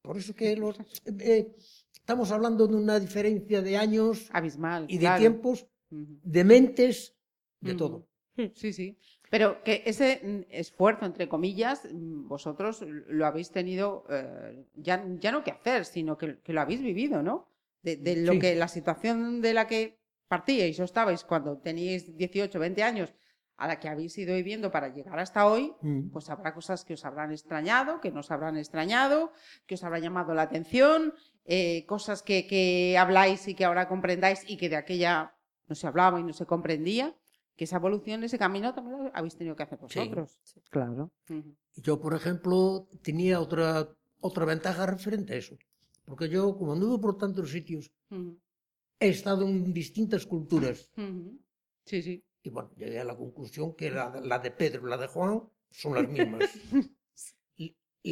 Por eso que los... eh, estamos hablando de una diferencia de años Abismal. y de claro. tiempos, de mentes, de todo. Sí, sí. Pero que ese mm, esfuerzo, entre comillas, mm, vosotros lo habéis tenido eh, ya, ya no que hacer, sino que, que lo habéis vivido, ¿no? De, de lo Sí. que la situación de la que partíais o estabais cuando teníais 18, 20 años a la que habéis ido viviendo para llegar hasta hoy, Mm. pues habrá cosas que os habrán extrañado, que nos habrán extrañado, que os habrán llamado la atención, eh, cosas que, que habláis y que ahora comprendáis y que de aquella no se hablaba y no se comprendía, que esa evolución, ese camino también lo habéis tenido que hacer Sí. vosotros. Claro. Ujú. Yo, por ejemplo, tenía otra, otra ventaja referente a eso. Porque yo, como anduve por tantos sitios, he estado en distintas culturas. Sí, sí. Y bueno, llegué a la conclusión que la, la de Pedro y la de Juan son las mismas. *laughs*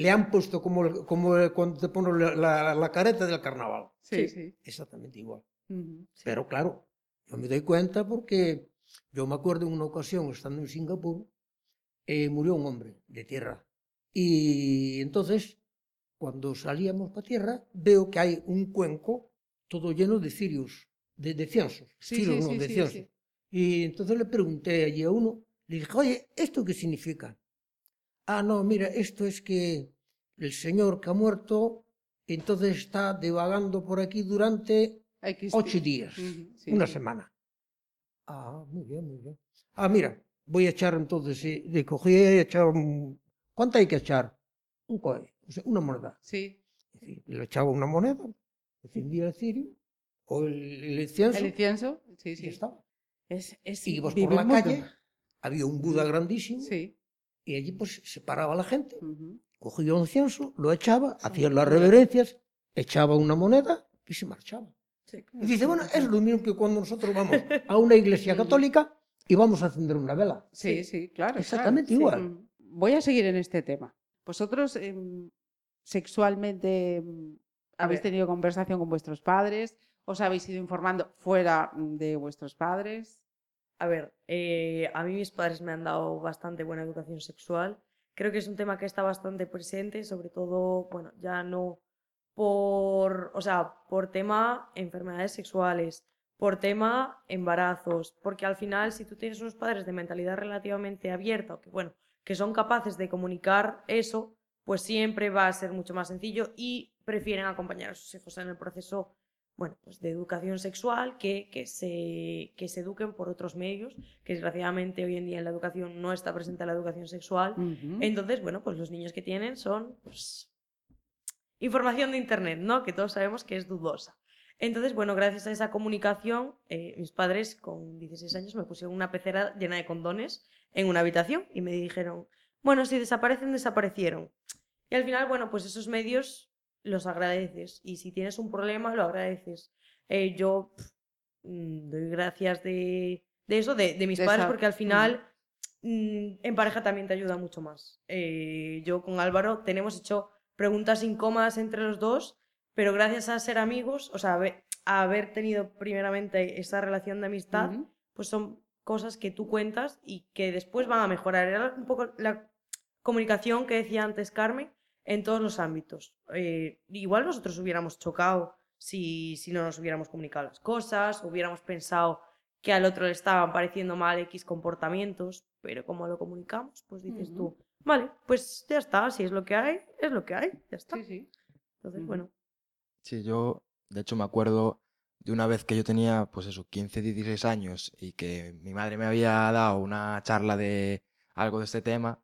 Le han puesto como, como cuando te pones la, la- la careta del carnaval. Sí, sí. Exactamente igual. Ujú. Pero claro, yo me doy cuenta porque yo me acuerdo en una ocasión, estando en Singapur, eh, murió un hombre de tierra. Y entonces, cuando salíamos para tierra, veo que hay un cuenco todo lleno de cirios, de, de ciensos. Sí, cirios, sí, no, sí, de sí, sí. Y entonces le pregunté allí a uno, le dije, oye, ¿esto qué significa? Ah, no, mira, esto es que el señor que ha muerto, entonces está divagando por aquí durante X ocho días. Sí, una sí. semana. Ah, muy bien, muy bien. Ah, mira, voy a echar entonces, sí, le cogí y echar un... ¿Cuánto hay que echar? Un coe, o sea, una moneda. Sí. Decir, Le echaba una moneda, encendía el cirio, o el, el incienso, El incienso. Sí, y sí. ya estaba. Es, es Y ibas por vivir la calle, había un Buda grandísimo, Sí. y allí pues se paraba la gente, cogía un incienso, lo echaba, hacía las reverencias, echaba una moneda y se marchaba. Sí. Y dice, bueno, es lo mismo que cuando nosotros vamos a una iglesia *laughs* católica y vamos a encender una vela. Sí, sí, claro. Exactamente claro, sí. igual. Mm. Voy a seguir en este tema. Vosotros em, sexualmente A habéis tenido conversación con vuestros padres, os habéis ido informando fuera de vuestros padres. A ver, eh, a mí mis padres me han dado bastante buena educación sexual. Creo que es un tema que está bastante presente, sobre todo, bueno, ya no por, o sea, por tema enfermedades sexuales, por tema embarazos, porque al final si tú tienes unos padres de mentalidad relativamente abierta, o que bueno, que son capaces de comunicar eso, pues siempre va a ser mucho más sencillo y prefieren acompañar a sus hijos en el proceso bueno, pues de educación sexual, que, que, se, que se eduquen por otros medios, que desgraciadamente hoy en día en la educación no está presente la educación sexual. Ujú. Entonces, bueno, pues los niños que tienen son pues, información de Internet, ¿no? Que todos sabemos que es dudosa. Entonces, bueno, gracias a esa comunicación, eh, mis padres con 16 años me pusieron una pecera llena de condones en una habitación y me dijeron, bueno, si desaparecen, desaparecieron. Y al final, bueno, pues esos medios los agradeces y si tienes un problema, lo agradeces. Eh, yo mm, doy gracias de, de eso, de, de mis De padres, esa- porque al final mm, en pareja también te ayuda mucho más. Eh, yo con Álvaro tenemos hecho preguntas incómodas entre los dos, pero gracias a ser amigos, o sea, a haber, tenido primeramente esa relación de amistad, pues son cosas que tú cuentas y que después van a mejorar. Era un poco la comunicación que decía antes Carmen en todos los ámbitos. Eh, igual nosotros hubiéramos chocado si, si no nos hubiéramos comunicado las cosas, hubiéramos pensado que al otro le estaban pareciendo mal X comportamientos, pero como lo comunicamos, pues dices Ujú. tú, vale, pues ya está, si es lo que hay, es lo que hay, ya está. Sí, sí. Entonces, Ujú. bueno, Sí, yo, de hecho, me acuerdo de una vez que yo tenía, pues eso, 15, 16 años y que mi madre me había dado una charla de algo de este tema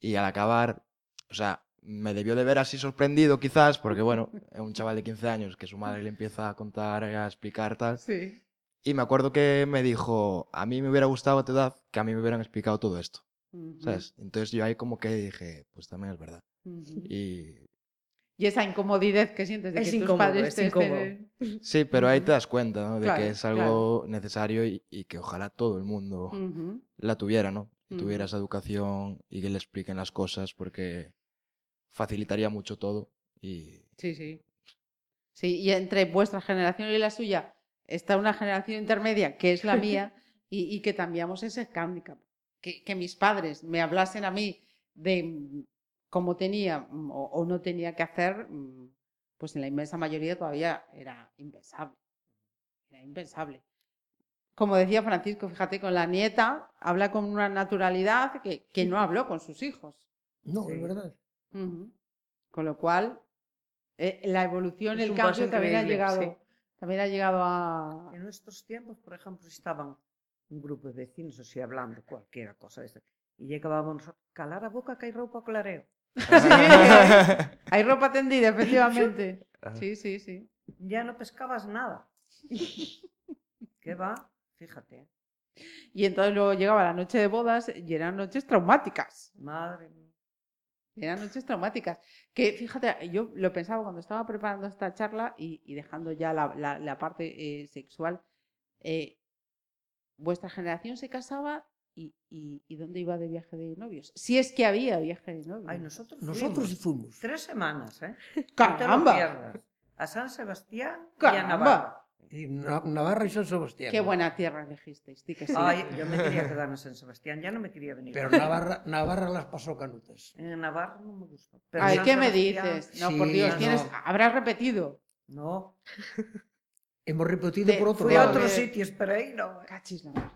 y al acabar, o sea, me debió de ver así sorprendido quizás, porque bueno, es un chaval de 15 años que su madre le empieza a contar, a explicar tal. Sí. Y me acuerdo que me dijo, a mí me hubiera gustado a tu edad que a mí me hubieran explicado todo esto, Ujú, ¿sabes? Entonces yo ahí como que dije, pues también es verdad. ujú. Y Y esa incomodidad que sientes de Es que tus incómodo, padres es te incómodo. estén- Sí, pero ahí te das cuenta, ¿no? De Claro, que es algo necesario y, y que ojalá todo el mundo Ujú. la tuviera, ¿no? Que tuviera esa educación y que le expliquen las cosas porque facilitaría mucho todo y Sí, sí. Sí, y entre vuestra generación y la suya está una generación intermedia, que es la mía, *laughs* y, y que cambiamos ese handicap. Que, que mis padres me hablasen a mí de mm, cómo tenía mm, o, o no tenía que hacer, mm, pues en la inmensa mayoría todavía era impensable. Era impensable. Como decía Francisco, fíjate, con la nieta habla con una naturalidad que, que no habló con sus hijos. No, Sí. es verdad. Con lo cual, eh, la evolución, Es el cambio también ha llegado, sí. también ha llegado a... En nuestros tiempos, por ejemplo, estaban un grupo de vecinos así hablando cualquier cosa de esto. Y llegábamos a calar a boca que hay ropa clareo. *laughs* *laughs* Hay ropa tendida, efectivamente. *laughs* Sí, sí, sí. Ya no pescabas nada. ¿Qué va? Fíjate. Y entonces luego llegaba la noche de bodas y eran noches traumáticas. Madre mía. Eran noches traumáticas. Que fíjate, yo lo pensaba cuando estaba preparando esta charla y, y dejando ya la, la- la parte eh, sexual. eh, vuestra generación se casaba y, y- y ¿dónde iba de viaje de novios? Si es que había viaje de novios. Ay, nosotros Nosotros fuimos fuimos. tres semanas, ¿eh? ¡Caramba! A San Sebastián y a ¡Caramba! Navarra. Y Navarra y San Sebastián. Qué buena tierra elegisteis, que sí. Ay, yo me quería quedar en San Sebastián, ya no me quería venir. Pero Navarra, Navarra las pasó canutas. En Navarra no me gustó. Pero Ay, ¿qué me dices? No, por Dios, no, tienes, no. habrás repetido. No, Hemos repetido Te- por otro fui a lado. otros Joder. sitios, pero ahí no. Cachis mar.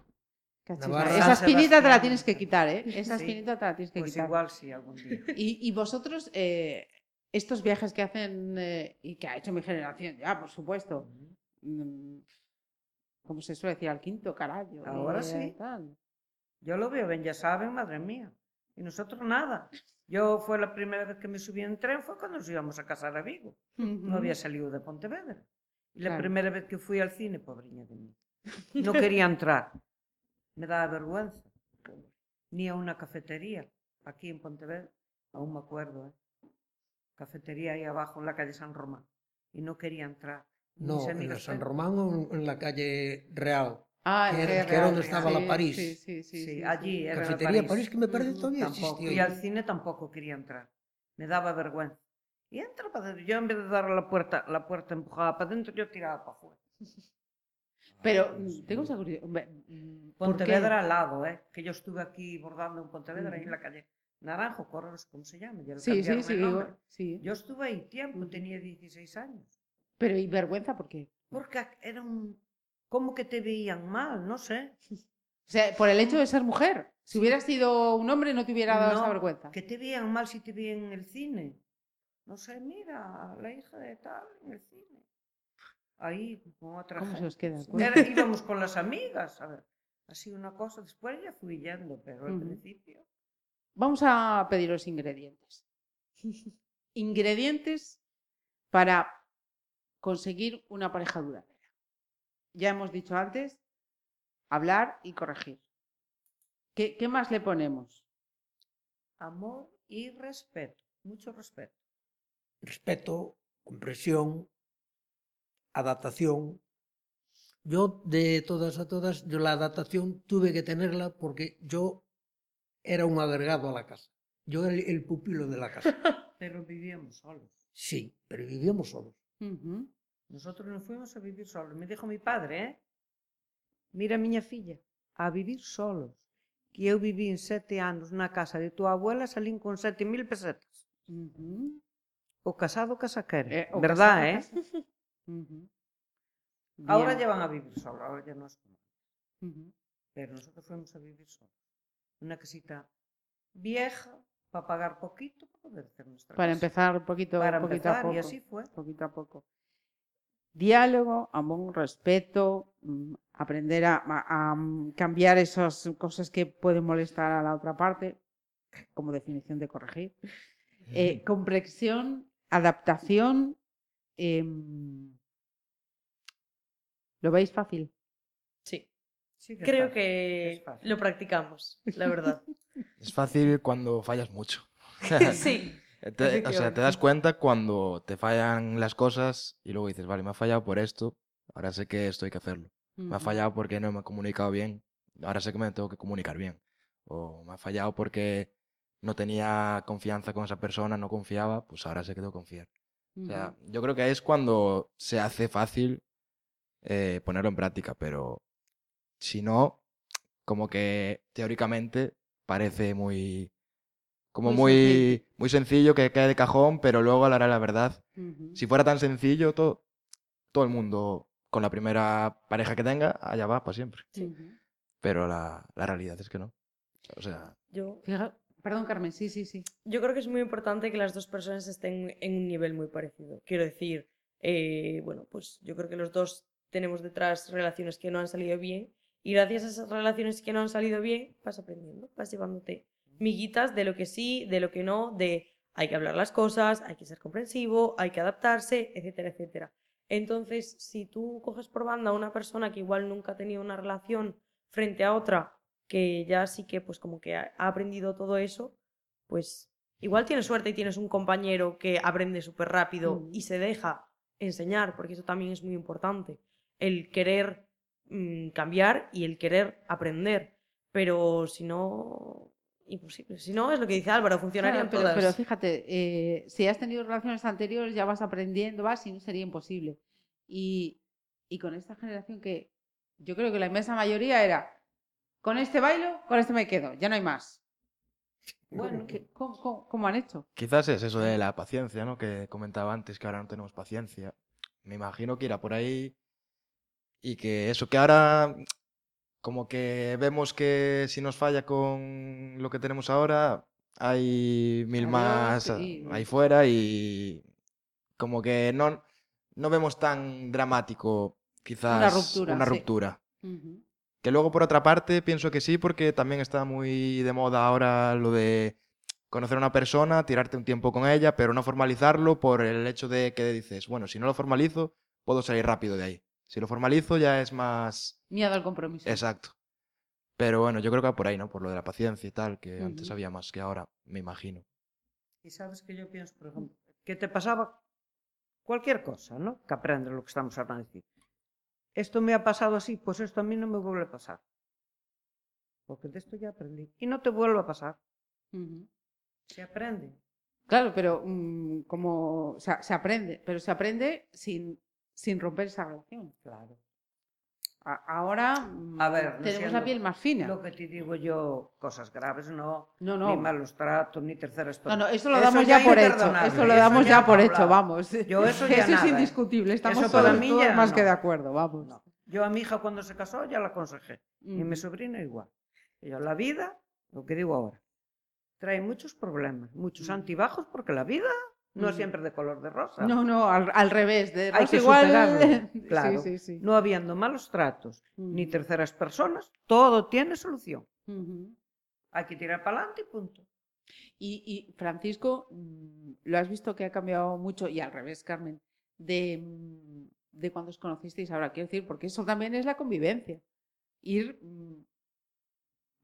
Cachis Navarra. Esa espinita te la tienes que quitar, ¿eh? Esa Sí. espinita te la tienes que Pues quitar. igual sí, algún día. Y, y vosotros, eh, estos viajes que hacen eh, y que ha hecho mi generación, ya, por supuesto, como se suele decir, al quinto carajo. Ahora sí. Yo lo veo, ven, ya saben, madre mía. Y nosotros nada. Yo fue la primera vez que me subí en tren, fue cuando nos íbamos a casar a Vigo. No había salido de Pontevedra. Y la Claro. primera vez que fui al cine, pobreña de mí, no *laughs* quería entrar. Me daba vergüenza. Ni a una cafetería, aquí en Pontevedra, aún me acuerdo, ¿eh? Cafetería ahí abajo en la calle San Román. Y no quería entrar. No, en la San Román o en la calle Real. Ah, que era- Real, que era donde Real. estaba la París. Sí, sí, sí. Sí, sí, allí sí. era la Cafetería París, que me parece todavía tampoco. existió. Y al cine tampoco quería entrar. Me daba vergüenza. Y entra para dentro. Yo en vez de dar la puerta, la puerta empujada para dentro, yo tiraba para afuera. *laughs* Pero mm, tengo esa curiosidad. mm. Pontevedra al lado, ¿eh? Que yo estuve aquí bordando en Pontevedra, ahí en la calle Naranjo, Corros, ¿cómo se llama? Ya Sí, sí, sí, el digo, nombre. sí. Yo estuve ahí tiempo, tenía 16 años. Pero ¿y vergüenza por qué? Porque era un... ¿Cómo que te veían mal? No sé. O sea, por el hecho de ser mujer. Si hubieras sido un hombre no te hubiera dado esa vergüenza. Que te veían mal si te veían en el cine. No sé, mira, la hija de tal en el cine. Ahí, con otra ¿Cómo se gente. os queda? el Era- cuerpo? íbamos con las amigas, a ver. Así una cosa. Después ya fui yendo, pero al principio. Vamos a pediros ingredientes. *laughs* ingredientes para conseguir una pareja duradera. Ya hemos dicho antes, hablar y corregir. ¿Qué, qué más le ponemos? Amor y respeto. Mucho respeto. respeto, comprensión, adaptación. Yo de todas a todas, yo la adaptación tuve que tenerla porque yo era un agregado a la casa. Yo era el, el pupilo de la casa. *laughs* Pero vivíamos solos. Sí, pero vivíamos solos. Uh -huh. Nosotros nos fuimos a vivir solos. Me dijo mi padre, eh? mira miña filla, a vivir solos. Que eu viví en sete anos na casa de tua abuela, salín con sete mil pesetas. Uh -huh. O casado casa quere, eh, verdad, eh? Casa... *laughs* uh -huh. Ahora llevan a vivir solos, ahora ya no es como. Uh -huh. Pero nosotros fuimos a vivir solos. Una casita vieja, para pagar poquito, para poder hacer nuestra Para casa. empezar un poquito, Para poquito a poco. y así fue. Poquito a poco. Diálogo, amor, respeto, mm, aprender a, a- a, mm, cambiar esas cosas que pueden molestar a la otra parte, como definición de corregir. Eh, comprensión, adaptación. em, ¿Lo veis fácil? Sí. Que Creo está. que lo practicamos, la verdad. *laughs* Es fácil cuando fallas mucho. *laughs* sí. *laughs* Te- o sea, te das cuenta cuando te fallan las cosas y luego dices, vale, me ha fallado por esto, ahora sé que esto hay que hacerlo. Me ha fallado porque no me he comunicado bien, ahora sé que me tengo que comunicar bien. O me ha fallado porque no tenía confianza con esa persona, no confiaba, pues ahora sé que tengo que confiar. O sea, yo creo que es cuando se hace fácil eh, ponerlo en práctica, pero si no, como que teóricamente parece muy como Muy muy, sencillo. muy sencillo que cae de cajón, pero luego a la hora de la verdad, Ujú. si fuera tan sencillo, todo, todo el mundo con la primera pareja que tenga, allá va para siempre. Pero la, la realidad es que no. O sea, Yo, Fija- Perdón, Carmen, sí, sí, sí. yo creo que es muy importante que las dos personas estén en un nivel muy parecido. Quiero decir, eh, bueno, pues yo creo que los dos tenemos detrás relaciones que no han salido bien y gracias a esas relaciones que no han salido bien vas aprendiendo, vas llevándote miguitas de lo que sí, de lo que no, de hay que hablar las cosas, hay que ser comprensivo, hay que adaptarse, etcétera, etcétera. Entonces, si tú coges por banda a una persona que igual nunca ha tenido una relación frente a otra que ya sí que pues como que ha aprendido todo eso, pues igual tienes suerte y tienes un compañero que aprende súper rápido Mm. y se deja enseñar, porque eso también es muy importante, el querer mm, cambiar y el querer aprender, pero si no, imposible. Si no, es lo que dice Álvaro, funcionarían Claro, pero, todas. pero fíjate, eh, si has tenido relaciones anteriores ya vas aprendiendo, vas, y no sería imposible. Y, y con esta generación que yo creo que la inmensa mayoría era, con este bailo, con este me quedo, ya no hay más. *laughs* Bueno, ¿Qué- cómo, cómo- cómo han hecho? quizás es eso de la paciencia, ¿no? Que comentaba antes, que ahora no tenemos paciencia. Me imagino que irá por ahí y que eso, que ahora como que vemos que si nos falla con lo que tenemos ahora, hay mil más sí. ahí fuera y como que no, no vemos tan dramático quizás ruptura, una sí. ruptura. Que luego, por otra parte, pienso que sí, porque también está muy de moda ahora lo de conocer a una persona, tirarte un tiempo con ella, pero no formalizarlo por el hecho de que dices, bueno, si no lo formalizo, puedo salir rápido de ahí. Si lo formalizo ya es más Miedo al compromiso. exacto. Pero bueno, yo creo que va por ahí, ¿no? Por lo de la paciencia y tal, que antes había más que ahora, me imagino. Y sabes que yo pienso, por ejemplo, que te pasaba cualquier cosa, ¿no? Que aprendes lo que estamos hablando de decir. Esto me ha pasado así, pues esto a mí no me vuelve a pasar. Porque de esto ya aprendí. Y no te vuelve a pasar. Se aprende. Claro, pero mm, como o sea, se aprende, pero se aprende sin, sin romper esa relación. Claro. A- ahora mm, A ver, no tenemos la piel más fina. Lo que te digo yo, cosas graves, no. No, no. Ni malos tratos, ni terceras No, no, eso lo damos ya, por hecho. Eso lo damos eso ya por hecho, vamos. Yo eso *laughs* ya es nada, ¿eh? indiscutible, estamos Eso para todos, mí todos más que de acuerdo, vamos. Yo a mi hija cuando se casó ya la aconsejé. Y mi Ujú. sobrino igual. Y yo, la vida, lo que digo ahora, trae muchos problemas, muchos Ujú. antibajos, porque la vida no siempre de color de rosa. No, no, al, al revés. De Hay que igual. superarlo, Sí, claro. sí, sí. No habiendo malos tratos ni terceras personas, todo tiene solución. Ujú. Hay que tirar para adelante y punto. Y, y, Francisco, mm, lo has visto que ha cambiado mucho, y al revés, Carmen, de, mm, de cuando os conocisteis ahora, quiero decir, porque eso también es la convivencia. Ir mm,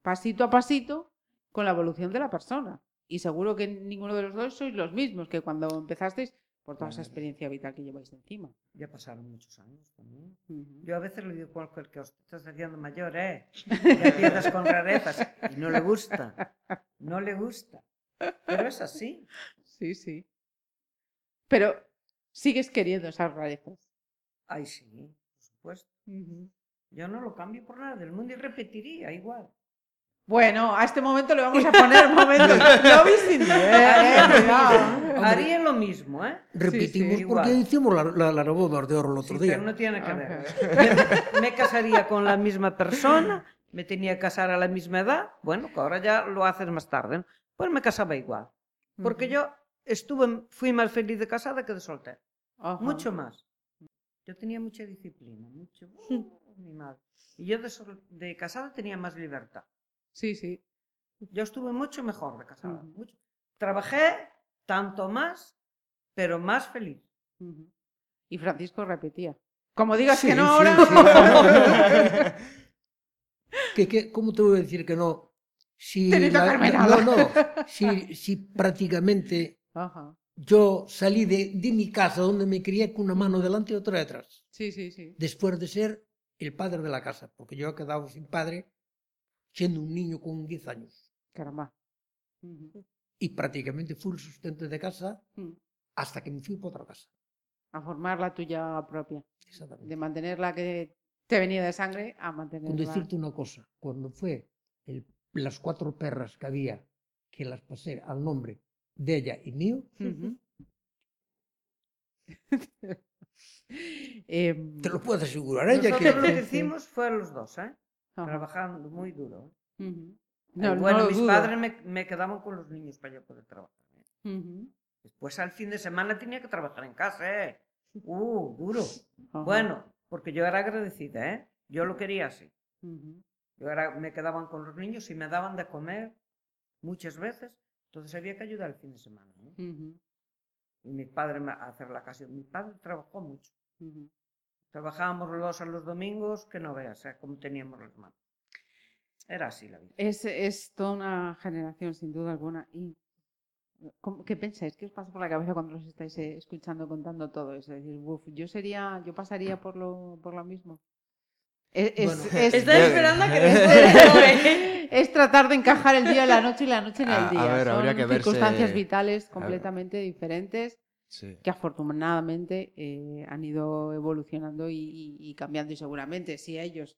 pasito a pasito con la evolución de la persona. Y seguro que ninguno de los dos sois los mismos que cuando empezasteis, por toda esa experiencia vital que lleváis encima. Ya pasaron muchos años también. Ujú. Yo a veces le digo a cualquier que os estás haciendo mayor, ¿eh? *laughs* Ya empiezas con rarezas. Y no le gusta. No le gusta. Pero es así. Sí, sí. Pero Sigues queriendo esas rarezas. Ay, sí, por supuesto. Yo no lo cambio por nada del mundo y repetiría igual. Bueno, a este momento le vamos a poner momento. *laughs* Cuidado. Haría lo mismo, ¿eh? Repetimos sí, porque igual. hicimos la, la, la boda de oro el otro Sí, día. pero no tiene que ver. Me, me casaría con la misma persona, me tenía que casar a la misma edad, bueno, que ahora ya lo haces más tarde, ¿no? Pues me casaba igual. Porque Ujú. yo estuve, fui más feliz de casada que de soltera. Ajá. Mucho más. Yo tenía mucha disciplina, mucho. ¡uh! *laughs* mi madre. Y yo de, sol- de casada tenía más libertad. Sí, sí. Yo estuve mucho mejor de casada. Mucho. Trabajé tanto más, pero más feliz. Y Francisco repetía. Como digas Sí, que no sí, ahora. sí. *laughs* ¿Qué- qué- cómo te voy a decir que no? Si la- no, no, *laughs* si, si prácticamente Ajá. yo salí de, de mi casa donde me crié con una mano delante y otra detrás, Sí, sí, sí. después de ser el padre de la casa, porque yo he quedado sin padre siendo un niño con 10 años Caramba. Ujú. y prácticamente fui el sustento de casa Mm. hasta que me fui para otra casa. A formar la tuya propia. Exactamente. De mantener la que te venía de sangre a Con mantenerla. decirte una cosa, cuando fue el- las cuatro perras que había, que las pasé al nombre de ella y mío. *laughs* *laughs* Em, te lo puedo asegurar ella que... Nosotros lo que hicimos fue los dos, ¿eh? Ajá. Trabajando muy duro. No, no bueno, lo mis dudo. padres me, me quedaban con los niños para yo poder trabajar. ¿eh? Después al fin de semana tenía que trabajar en casa, ¿eh? Uh, duro. Ajá. Bueno, porque yo era agradecida, ¿eh? Yo lo quería así. Yo era, me quedaban con los niños y me daban de comer muchas veces. Entonces había que ayudar el fin de semana. ¿eh? Y mi padre me, a hacer la casa. Mi padre trabajó mucho. Trabajábamos los dos a los domingos, que no veas, ¿eh? como teníamos las manos. Era así la vida. Es, es toda una generación, sin duda alguna. Y, ¿cómo- ¿Qué pensáis? ¿Qué os pasa por la cabeza cuando los estáis eh, escuchando contando todo eso? Es decir, "Uf, yo sería, yo pasaría por lo, por lo mismo. Es, es- Bueno. es- Estoy Yo- esperando a que me *laughs* ¿eh? *laughs* es tratar de encajar el día en la noche y la noche en A- el a día. ver, habría Son que verse- circunstancias vitales ver. completamente diferentes Sí. que afortunadamente eh, han ido evolucionando y, y- y cambiando y seguramente si a ellos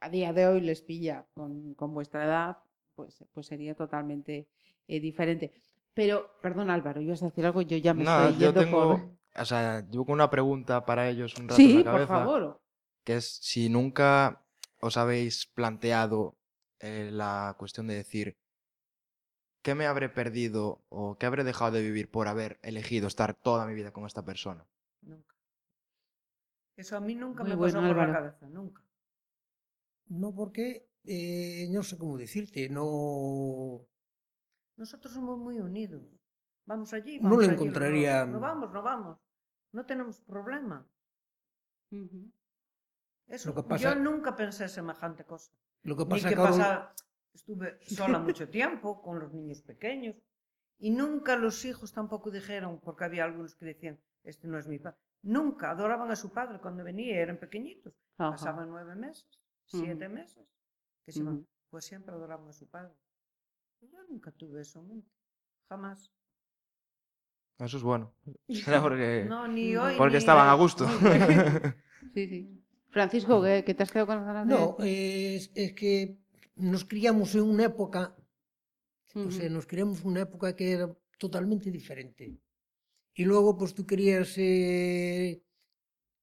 a día de hoy les pilla con, con vuestra edad, pues, pues sería totalmente eh, diferente. Pero, perdón Álvaro, ibas a decir algo, yo ya me No, estoy yo yendo tengo, por... o sea, con una pregunta para ellos un rato en Sí, la por cabeza, favor. que es si nunca os habéis planteado eh, la cuestión de decir, ¿qué me habré perdido o qué habré dejado de vivir por haber elegido estar toda mi vida con esta persona? Nunca. Eso a mí nunca Muy me bueno, pasó por la cabeza, nunca. No porque, eh, no sé cómo decirte, no... Nosotros somos muy unidos. Vamos allí. No vamos lo allí, encontraría- No, vamos, no vamos. No tenemos problema. Eso, Lo que pasa- Yo nunca pensé semejante cosa. Lo que Ni pasa que que pasa, estuve sola mucho tiempo con los niños pequeños y nunca los hijos tampoco dijeron, porque había algunos que decían, este no es mi padre. Nunca adoraban a su padre cuando venía, eran pequeñitos. Ajá. Pasaban nueve meses, Ujú. siete meses, que se. Ujú. Pues siempre adoraban a su padre. Yo nunca tuve eso mente, jamás. Eso es bueno. *laughs* Era porque, No, ni hoy. porque ni estaban a gusto. *laughs* Sí, sí. Francisco, ¿qué, qué te has quedado con las ganas de No, es, es que nos criamos en unha época, uh -huh. o sea, nos criamos unha época que era totalmente diferente. E logo, pois, pues, tú querías, eh,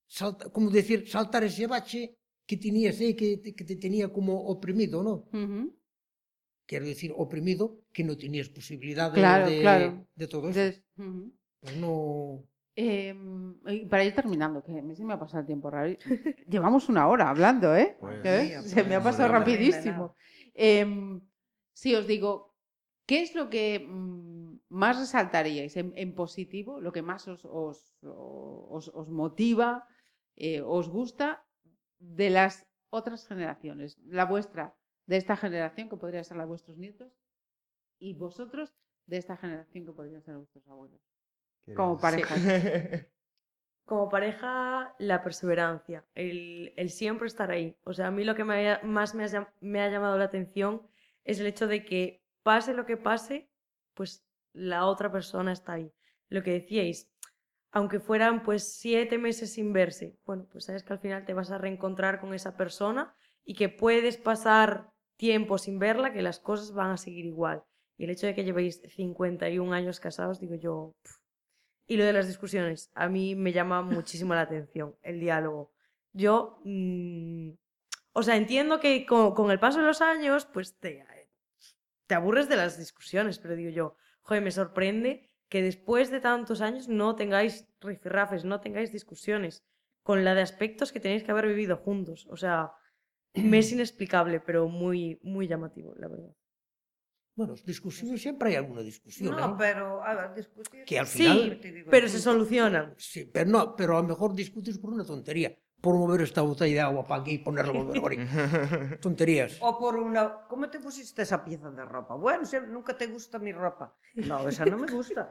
salta, como decir, saltar ese bache que tenías aí, eh, que, que te tenía como oprimido, non? Uh -huh. Quero decir, oprimido, que non tenías posibilidade claro, de, claro. de todo eso. De... Uh -huh. Pues no... Y para ir terminando, que a mí se me ha pasado el tiempo raro. *laughs* Llevamos una hora hablando, ¿eh? Pues, ¿Eh? Se me ha pasado me rapidísimo. Em, sí, os digo, ¿qué es lo que mm, más resaltaríais en, en positivo? Lo que más os, os, os- os motiva, eh, os gusta de las otras generaciones. La vuestra, de esta generación, que podría ser la de vuestros nietos, y vosotros, de esta generación, que podrían ser vuestros abuelos. Como pareja. *laughs* Como pareja, la perseverancia, el, el siempre estar ahí. O sea, a mí lo que me más me ha, llam- me ha llamado la atención es el hecho de que pase lo que pase, pues la otra persona está ahí. Lo que decíais, aunque fueran pues siete meses sin verse, bueno, pues sabes que al final te vas a reencontrar con esa persona y que puedes pasar tiempo sin verla, que las cosas van a seguir igual. Y el hecho de que llevéis 51 años casados, digo yo... Y lo de las discusiones, a mí me llama muchísimo la atención, el diálogo. Yo, mm, o sea, entiendo que con, con el paso de los años, pues te, te aburres de las discusiones, pero digo yo, joder, me sorprende que después de tantos años no tengáis rifirrafes, no tengáis discusiones, con la de aspectos que tenéis que haber vivido juntos. O sea, me es *clears throat* inexplicable, pero muy, muy llamativo, la verdad. Bueno, discusiones, siempre hay alguna discusión. No, ¿eh? pero, a ver, discutir. Que al Sí, final. digo, pero se solucionan. Sí, pero no, pero a lo mejor discutes por una tontería. Por mover esta botella de agua para aquí y ponerla en el frigorífico. Tonterías. O por una. ¿Cómo te pusiste esa pieza de ropa? Bueno, si nunca te gusta mi ropa. No, esa no me gusta.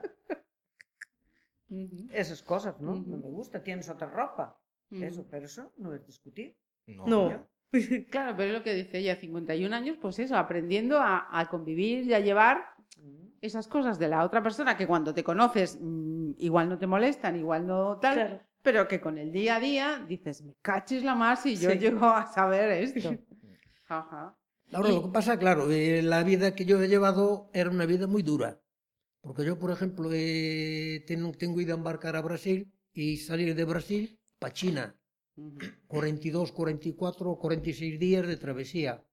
Esas cosas, ¿no? No me gusta. Tienes otra ropa. Eso, pero eso no es discutir. No. No. *laughs* Claro, pero es lo que dice ella, 51 años, pues eso, aprendiendo a, a convivir y a llevar Mm. esas cosas de la otra persona que cuando te conoces mm, igual no te molestan, igual no tal, Claro. pero que con el día a día dices, me cachis la más y yo Sí. llego a saber esto. *laughs* Ajá. Ahora, lo que pasa, claro, eh, la vida que yo he llevado era una vida muy dura. Porque yo, por ejemplo, eh, tengo, tengo ido a embarcar a Brasil y salir de Brasil para China. Ujú. 42, 44, 46 días de travesía.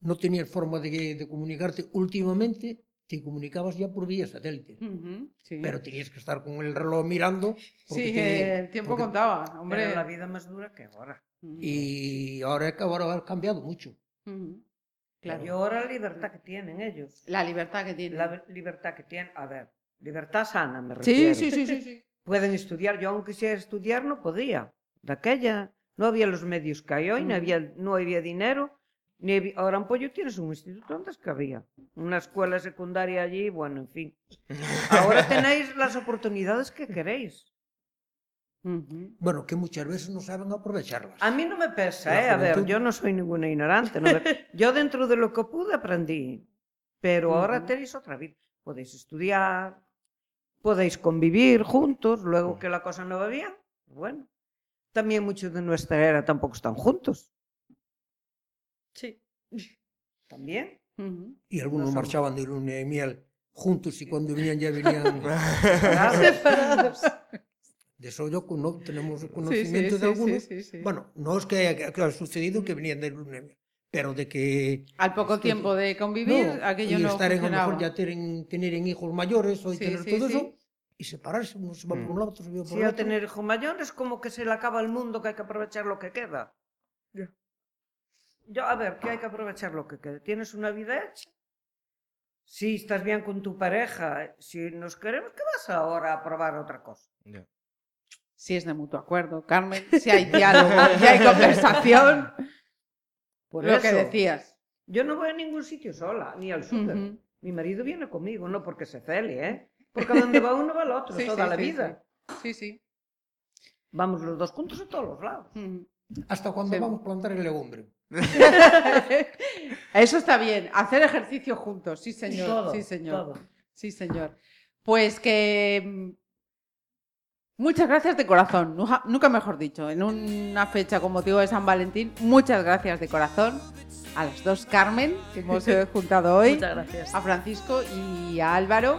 No tenías forma de, de comunicarte. Últimamente te comunicabas ya por vía satélite. Sí. Pero tenías que estar con el reloj mirando. Sí, te- el tiempo porque- contaba, hombre. Era la vida más dura que ahora. Y ahora, ahora ha cambiado mucho. Claro. Y ahora la libertad que tienen ellos. La libertad que tiene. La libertad que tienen. A ver, libertad sana, me Sí, refiero. sí, sí, sí, sí. Pueden estudiar. Yo, aunque quisiera estudiar, no podía. De aquella. No había los medios que hay hoy, no, había, no había dinero. Ni había- ahora en Pollo tienes un instituto antes que había. Una escuela secundaria allí, bueno, en fin. Ahora *laughs* tenéis las oportunidades que queréis. Bueno, que muchas veces no saben aprovecharlas. A mí no me pesa, La ¿eh? A ver, yo no soy ninguna ignorante. no me- Yo dentro de lo que pude aprendí. Pero ahora tenéis otra vida. Podéis estudiar, podéis convivir juntos, luego que la cosa no va bien, bueno. También muchos de nuestra era tampoco están juntos. Sí. También. Y algunos No marchaban de luna de miel juntos y cuando venían ya venían *laughs* separados. de eso yo no tenemos sí, conocimiento sí, de algunos. sí, sí, sí. Bueno, no es que haya, que haya sucedido que venían de luna de miel, pero de que Al poco tiempo de convivir, no, aquello y no estar en, a lo mejor ya tener, tener hijos mayores o tener sí, todo sí. eso y separarse, uno se va por un lado, otro se va por Si el a otro. tener hijo mayor es como que se le acaba el mundo, que hay que aprovechar lo que queda. Yo, a ver, que hay que aprovechar lo que queda. Tienes una vida hecha. Si estás bien con tu pareja, si nos queremos, ¿qué vas ahora a probar otra cosa? Si es de mutuo acuerdo, Carmen, *laughs* si hay diálogo, si hay conversación, Por lo que decías. Yo no voy a ningún sitio sola, ni al súper. Ujú. Mi marido viene conmigo, no porque se cele, ¿eh? Porque a donde va uno va el otro, Sí, toda sí, la sí, vida. Sí, sí. Vamos los dos juntos a todos los lados. Hasta cuando Sí. vamos a plantar el legumbre. *laughs* Eso está bien, hacer ejercicio juntos, sí señor, Todo, sí señor, todo. sí señor. Pues que mm, muchas gracias de corazón, nunca, nunca mejor dicho, en una fecha con motivo de San Valentín, muchas gracias de corazón a las dos Carmen que hemos eh, juntado hoy, Muchas gracias. a Francisco y a Álvaro.